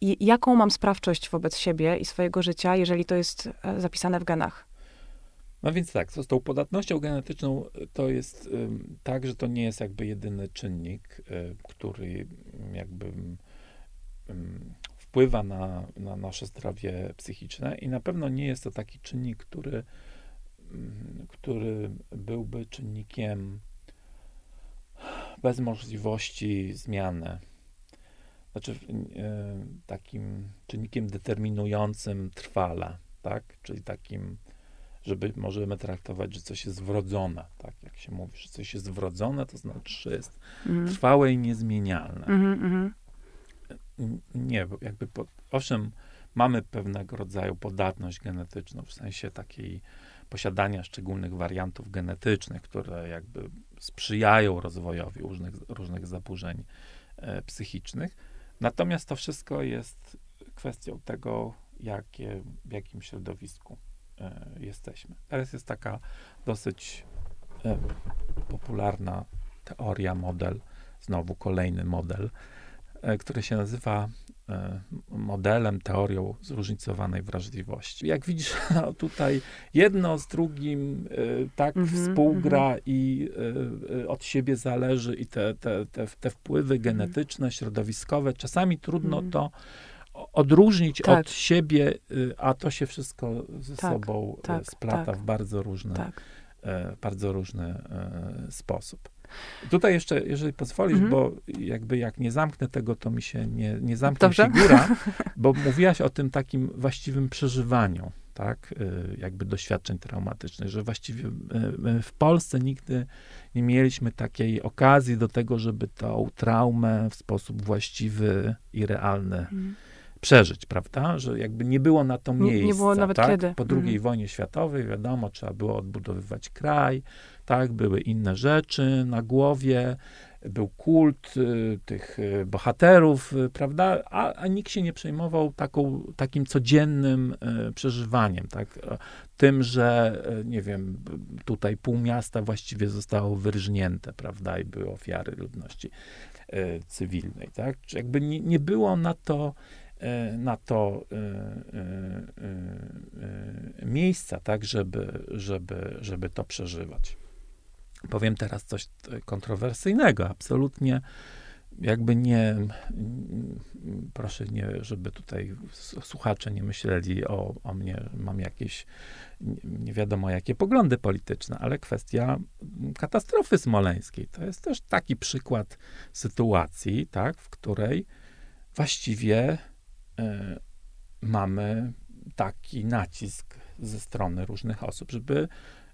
jaką mam sprawczość wobec siebie i swojego życia, jeżeli to jest zapisane w genach? No więc tak, z tą podatnością genetyczną to jest y, tak, że to nie jest jakby jedyny czynnik, y, który jakby y, wpływa na, na nasze zdrowie psychiczne i na pewno nie jest to taki czynnik, który, który byłby czynnikiem bez możliwości zmiany. Znaczy, takim czynnikiem determinującym trwale, tak? Czyli takim żeby możemy traktować, że coś jest wrodzone, tak jak się mówi, że coś jest wrodzone, to znaczy, że jest mm. trwałe i niezmienialne. Mm -hmm. Nie, bo jakby, po, owszem, mamy pewnego rodzaju podatność genetyczną, w sensie takiej posiadania szczególnych wariantów genetycznych, które jakby sprzyjają rozwojowi różnych, różnych zaburzeń e, psychicznych. Natomiast to wszystko jest kwestią tego, jakie, w jakim środowisku jesteśmy. Teraz jest taka dosyć e, popularna teoria, model, znowu kolejny model, e, który się nazywa modelem, teorią zróżnicowanej wrażliwości. Jak widzisz, *laughs* no, tutaj jedno z drugim tak mm -hmm, współgra mm -hmm. i od siebie zależy i te, te, te, te wpływy mhm. genetyczne, środowiskowe, czasami trudno mm -hmm. to odróżnić tak. od siebie, y, a to się wszystko ze tak, sobą y, tak, splata tak. w bardzo różny, tak. e, bardzo różny e, sposób. Tutaj jeszcze, jeżeli pozwolisz, mhm. bo jakby jak nie zamknę tego, to mi się nie, nie zamknie Dobrze. figura, *laughs* bo mówiłaś o tym takim właściwym przeżywaniu, tak, y, jakby doświadczeń traumatycznych, że właściwie w Polsce nigdy nie mieliśmy takiej okazji do tego, żeby tą traumę w sposób właściwy i realny mhm. Przeżyć, prawda? Że jakby nie było na to miejsca. Nie, nie było nawet tak? kiedy. Po II mhm. wojnie światowej, wiadomo, trzeba było odbudowywać kraj, tak, były inne rzeczy na głowie, był kult y, tych y, bohaterów, y, prawda, a, a, nikt się nie przejmował taką, takim codziennym przeżywaniem, tak, tym, że, nie wiem, tutaj pół miasta właściwie zostało wyrżnięte, prawda, i były ofiary ludności cywilnej, tak, Czy jakby nie, nie było na to, na to miejsca, tak, żeby, żeby, żeby to przeżywać. Powiem teraz coś kontrowersyjnego, absolutnie jakby nie, proszę nie, żeby tutaj słuchacze nie myśleli o, o mnie, mam jakieś nie wiadomo jakie poglądy polityczne, ale kwestia katastrofy smoleńskiej. To jest też taki przykład sytuacji, tak, w której właściwie mamy taki nacisk ze strony różnych osób, żeby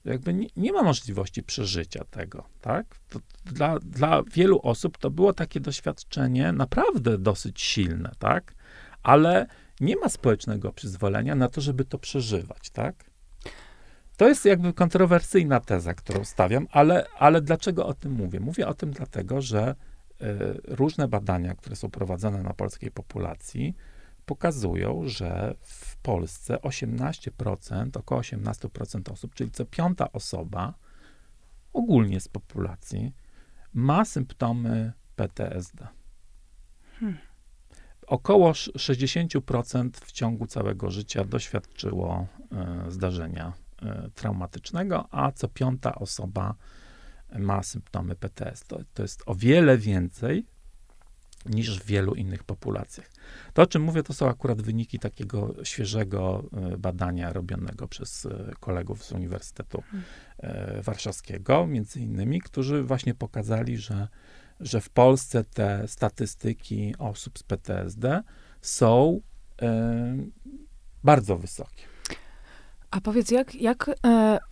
jakby nie, nie, ma możliwości przeżycia tego, tak? To dla, dla wielu osób to było takie doświadczenie naprawdę dosyć silne, tak? Ale nie ma społecznego przyzwolenia na to, żeby to przeżywać, tak? To jest jakby kontrowersyjna teza, którą stawiam, ale, ale dlaczego o tym mówię? Mówię o tym dlatego, że y, różne badania, które są prowadzone na polskiej populacji, pokazują, że w Polsce 18%, około 18% osób, czyli co piąta osoba ogólnie z populacji ma symptomy PTSD. Hmm. Około 60% w ciągu całego życia doświadczyło y, zdarzenia y, traumatycznego, a co piąta osoba ma symptomy PTSD. To, to jest o wiele więcej niż w wielu innych populacjach. To, o czym mówię, to są akurat wyniki takiego świeżego e, badania robionego przez e, kolegów z Uniwersytetu e, Warszawskiego, między innymi, którzy właśnie pokazali, że, że w Polsce te statystyki osób z PTSD są bardzo wysokie. A powiedz, jak, jak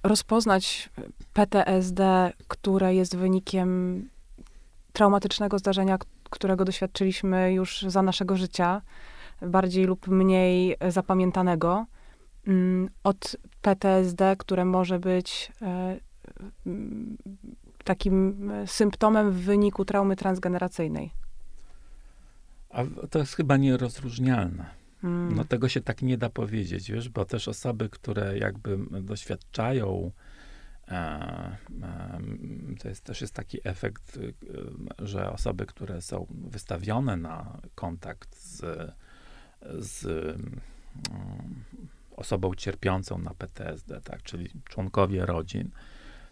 rozpoznać PTSD, które jest wynikiem traumatycznego zdarzenia, którego doświadczyliśmy już za naszego życia, bardziej lub mniej zapamiętanego, mm, od PTSD, które może być e, mm, takim symptomem w wyniku traumy transgeneracyjnej. A to jest chyba nierozróżnialne. Hmm. No tego się tak nie da powiedzieć, wiesz, bo też osoby, które jakby doświadczają to jest też jest taki efekt, y, że osoby, które są wystawione na kontakt z, z osobą cierpiącą na PTSD, tak, czyli członkowie rodzin,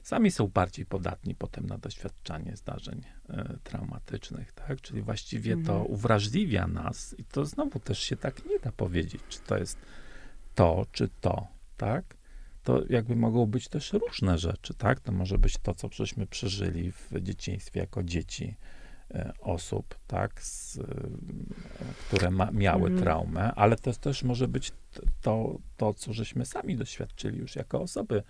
sami są bardziej podatni potem na doświadczanie zdarzeń y, traumatycznych, tak? Czyli właściwie to mhm. uwrażliwia nas i to znowu też się tak nie da powiedzieć, czy to jest to, czy to, tak? To jakby mogą być też różne rzeczy, tak? To może być to, co żeśmy przeżyli w dzieciństwie jako dzieci e, osób, tak? Z, e, które ma, miały mm. traumę, ale to też może być to, to, co żeśmy sami doświadczyli już jako osoby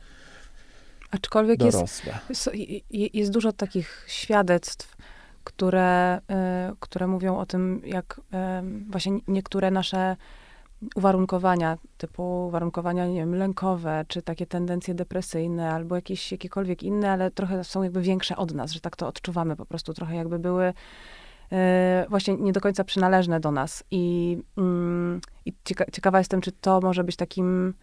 Aczkolwiek dorosłe. Jest, jest dużo takich świadectw, które, e, które mówią o tym, jak właśnie niektóre nasze uwarunkowania, typu uwarunkowania, nie wiem, lękowe, czy takie tendencje depresyjne, albo jakieś jakiekolwiek inne, ale trochę są jakby większe od nas, że tak to odczuwamy po prostu, trochę jakby były e, właśnie nie do końca przynależne do nas. I, i cieka ciekawa jestem, czy to może być takim...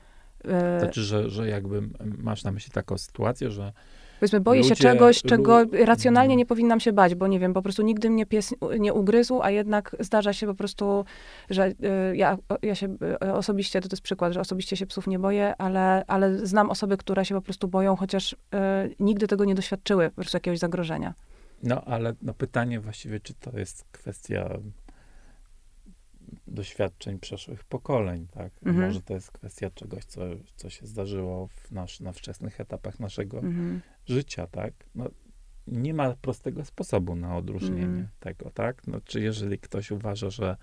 E, znaczy, że, że jakby masz na myśli taką sytuację, że Powiedzmy, boję Ludzie, się czegoś, czego racjonalnie nie powinnam się bać, bo nie wiem, po prostu nigdy mnie pies nie ugryzł, a jednak zdarza się po prostu, że y, ja, ja się y, osobiście, to, to jest przykład, że osobiście się psów nie boję, ale, ale znam osoby, które się po prostu boją, chociaż y, nigdy tego nie doświadczyły, po prostu jakiegoś zagrożenia. No, ale no, pytanie właściwie, czy to jest kwestia doświadczeń przeszłych pokoleń, tak? Mhm. Może to jest kwestia czegoś, co, co się zdarzyło w nasz, na wczesnych etapach naszego mhm. życia, tak? No, nie ma prostego sposobu na odróżnienie mhm. tego, tak? No, czy jeżeli ktoś uważa, że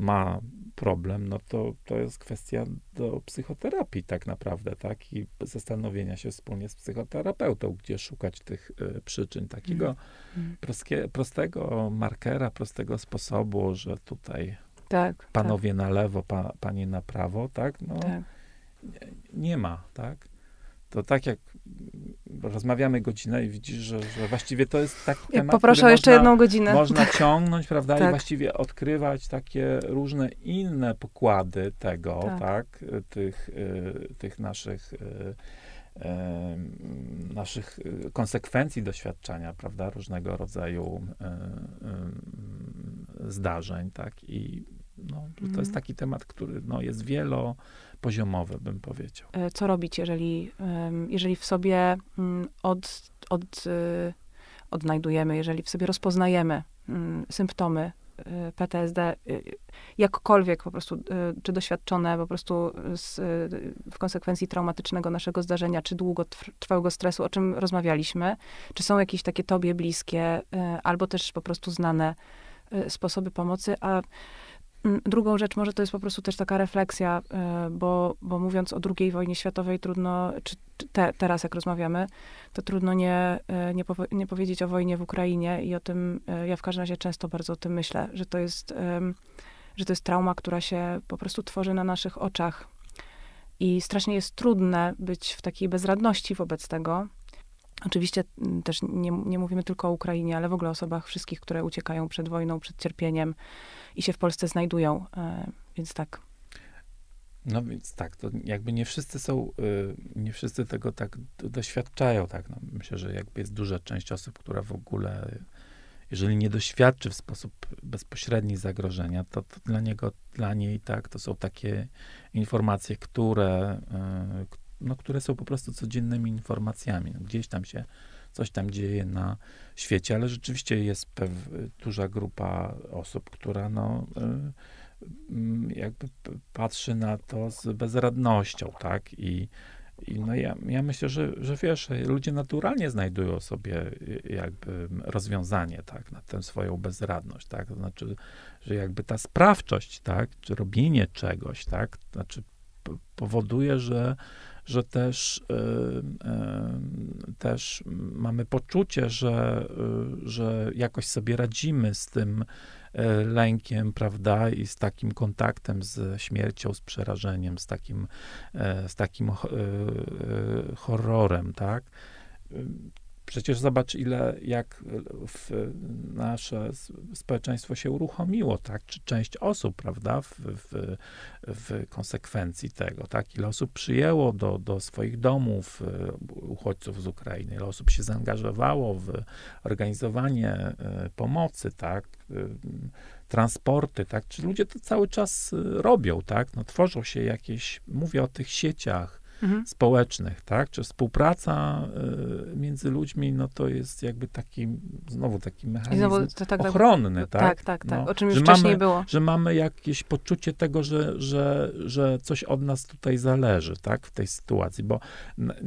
ma problem, no to to jest kwestia do psychoterapii tak naprawdę, tak? I zastanowienia się wspólnie z psychoterapeutą, gdzie szukać tych y, przyczyn. Takiego mm. prostego markera, prostego sposobu, że tutaj tak, panowie tak. na lewo, pa, panie na prawo, tak? No, tak. Nie, nie ma, tak? To tak jak rozmawiamy godzinę i widzisz, że, że właściwie to jest taki ja temat, Poproszę o jeszcze można, jedną godzinę. Można *laughs* ciągnąć, prawda, tak. i właściwie odkrywać takie różne inne pokłady tego, tak, tak tych, y, tych naszych y, naszych konsekwencji doświadczenia, prawda, różnego rodzaju zdarzeń, tak, i no, to jest mhm. taki temat, który no, jest wielo, poziomowe, bym powiedział. E, co robić, jeżeli, jeżeli w sobie mm, od, od, y, odnajdujemy, jeżeli w sobie rozpoznajemy mm, symptomy y, PTSD, y, jakkolwiek po prostu, czy doświadczone po prostu z, w konsekwencji traumatycznego naszego zdarzenia, czy długotrwałego stresu, o czym rozmawialiśmy, czy są jakieś takie tobie bliskie, albo też po prostu znane sposoby pomocy, a Mm, drugą rzecz może to jest po prostu też taka refleksja, e, bo, bo mówiąc o II wojnie światowej, trudno, czy te, teraz jak rozmawiamy, to trudno nie, e, nie, nie, powiedzieć o wojnie w Ukrainie i o tym, e, ja w każdym razie często bardzo o tym myślę, że to jest, że to jest trauma, która się po prostu tworzy na naszych oczach. I strasznie jest trudne być w takiej bezradności wobec tego. Oczywiście mm, też nie, nie mówimy tylko o Ukrainie, ale w ogóle o osobach wszystkich, które uciekają przed wojną, przed cierpieniem, i się w Polsce znajdują. E, więc tak. No więc tak, to jakby nie wszyscy są, y, nie wszyscy tego tak doświadczają, tak. No, myślę, że jakby jest duża część osób, która w ogóle, jeżeli nie doświadczy w sposób bezpośredni zagrożenia, to, to dla niego, dla niej, tak, to są takie informacje, które, y, no, które są po prostu codziennymi informacjami. No, gdzieś tam się coś tam dzieje na świecie, ale rzeczywiście jest pew, duża grupa osób, która no, y, jakby patrzy na to z bezradnością, tak? I, i no ja, ja myślę, że, że wiesz, ludzie naturalnie znajdują sobie y, jakby rozwiązanie, tak, na tę swoją bezradność, tak, to znaczy, że jakby ta sprawczość, tak, czy robienie czegoś, tak, to znaczy powoduje, że że też, też mamy poczucie, że, y, że jakoś sobie radzimy z tym lękiem, prawda, i z takim kontaktem z śmiercią, z przerażeniem, z takim, z takim horrorem, tak. Przecież zobacz, ile, jak w nasze społeczeństwo się uruchomiło, tak? Czy część osób, prawda, w, w, w konsekwencji tego, tak? Ile osób przyjęło do, do swoich domów e, uchodźców z Ukrainy, ile osób się zaangażowało w organizowanie e, pomocy, tak? E, transporty, tak? Czy ludzie to cały czas robią, tak? No, tworzą się jakieś, mówię o tych sieciach, mhm. społecznych, tak? Czy współpraca y, między ludźmi, no to jest jakby taki, znowu taki mechanizm znowu, to, tak, ochronny, tak? Tak, tak, tak, no, o czym już wcześniej mamy, było. Że mamy jakieś poczucie tego, że, że, że coś od nas tutaj zależy, tak? W tej sytuacji, bo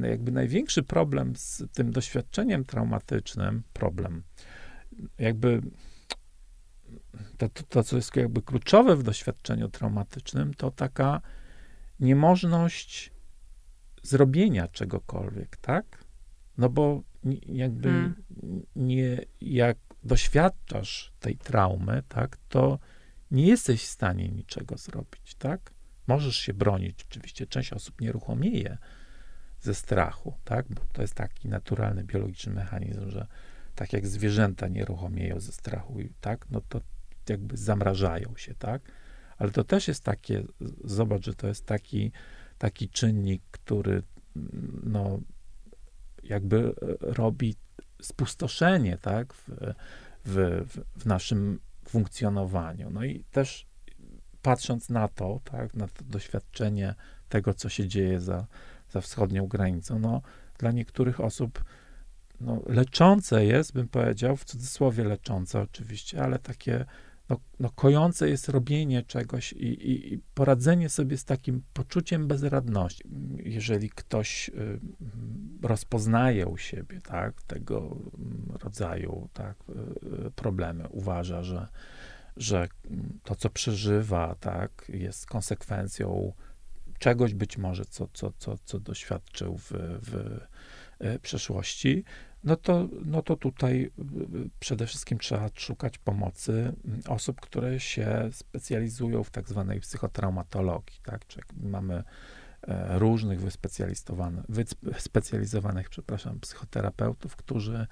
jakby największy problem z tym doświadczeniem traumatycznym, problem, jakby to, to, to, co jest jakby kluczowe w doświadczeniu traumatycznym, to taka niemożność zrobienia czegokolwiek, tak? No bo jakby hmm. nie, jak doświadczasz tej traumy, tak, to nie jesteś w stanie niczego zrobić, tak? Możesz się bronić, oczywiście część osób nieruchomieje ze strachu, tak? Bo to jest taki naturalny, biologiczny mechanizm, że tak jak zwierzęta nieruchomieją ze strachu, tak? No to jakby zamrażają się, tak? Ale to też jest takie, zobacz, że to jest taki taki czynnik, który no, jakby robi spustoszenie, tak, w, w, w naszym funkcjonowaniu. No i też patrząc na to, tak, na to doświadczenie tego, co się dzieje za, za wschodnią granicą, no, dla niektórych osób no, leczące jest, bym powiedział, w cudzysłowie leczące oczywiście, ale takie no, no, kojące jest robienie czegoś i, i, i, poradzenie sobie z takim poczuciem bezradności. Jeżeli ktoś y, rozpoznaje u siebie tak, tego rodzaju tak, y, problemy, uważa, że, że to, co przeżywa, tak, jest konsekwencją czegoś być może, co, co, co, co doświadczył w, w przeszłości, no to, no to tutaj przede wszystkim trzeba szukać pomocy osób, które się specjalizują w tak zwanej psychotraumatologii, tak? Czyli mamy e, różnych wyspecjalizowanych, wyspecjalizowanych, przepraszam, psychoterapeutów, którzy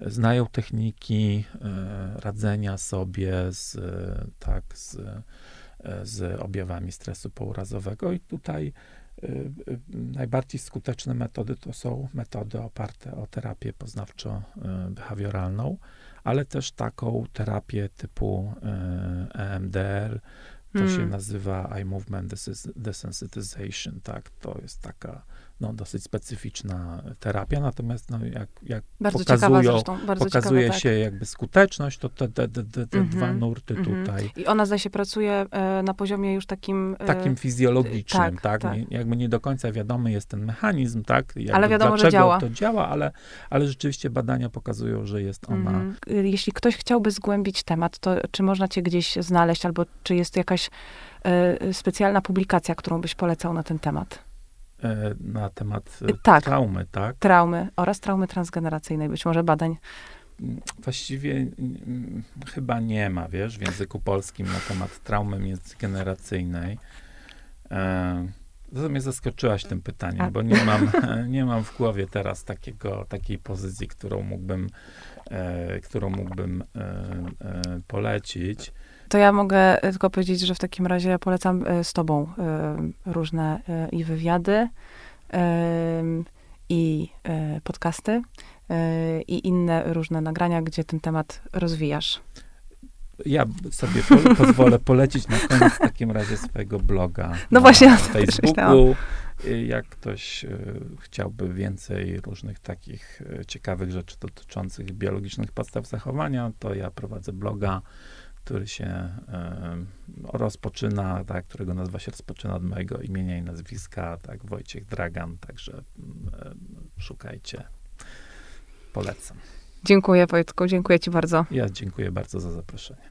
znają techniki e, radzenia sobie z, tak, z, e, z objawami stresu pourazowego i tutaj Y, y, najbardziej skuteczne metody to są metody oparte o terapię poznawczo-behawioralną, ale też taką terapię typu EMDR, to hmm. się nazywa eye movement desensitization, tak, to jest taka no, dosyć specyficzna terapia, natomiast no, jak, jak bardzo pokazują, zresztą, bardzo pokazuje ciekawe, się tak. jakby skuteczność, to te, te, te, te mm -hmm, dwa nurty mm -hmm. tutaj. I ona zdaje się pracuje e, na poziomie już takim... E, takim fizjologicznym, tak? tak? tak. Nie, jakby nie do końca wiadomy jest ten mechanizm, tak? Jakby ale wiadomo, że działa. to działa, ale, ale rzeczywiście badania pokazują, że jest ona... Mm -hmm. Jeśli ktoś chciałby zgłębić temat, to czy można cię gdzieś znaleźć, albo czy jest jakaś e, specjalna publikacja, którą byś polecał na ten temat? E, na temat e, tak, traumy, tak? Traumy oraz traumy transgeneracyjnej, być może badań. Mm, właściwie mm, chyba nie ma, wiesz, w języku polskim na temat traumy międzygeneracyjnej. E, to mnie zaskoczyłaś tym pytaniem, A. bo nie mam, *laughs* nie mam w głowie teraz takiego, takiej pozycji, którą mógłbym, e, którą mógłbym e, polecić. To ja mogę e, tylko powiedzieć, że w takim razie ja polecam e, z tobą e, różne i wywiady, i podcasty, i inne różne nagrania, gdzie ten temat rozwijasz. Ja sobie po, *laughs* pozwolę polecić na koniec w takim razie swojego bloga no właśnie, na Facebooku. Jak ktoś chciałby więcej różnych takich ciekawych rzeczy dotyczących biologicznych podstaw zachowania, to ja prowadzę bloga który się e, rozpoczyna, tak, którego nazwa się rozpoczyna od mojego imienia i nazwiska, tak, Wojciech Dragan, także e, szukajcie. Polecam. Dziękuję Wojtku, dziękuję ci bardzo. Ja dziękuję bardzo za zaproszenie.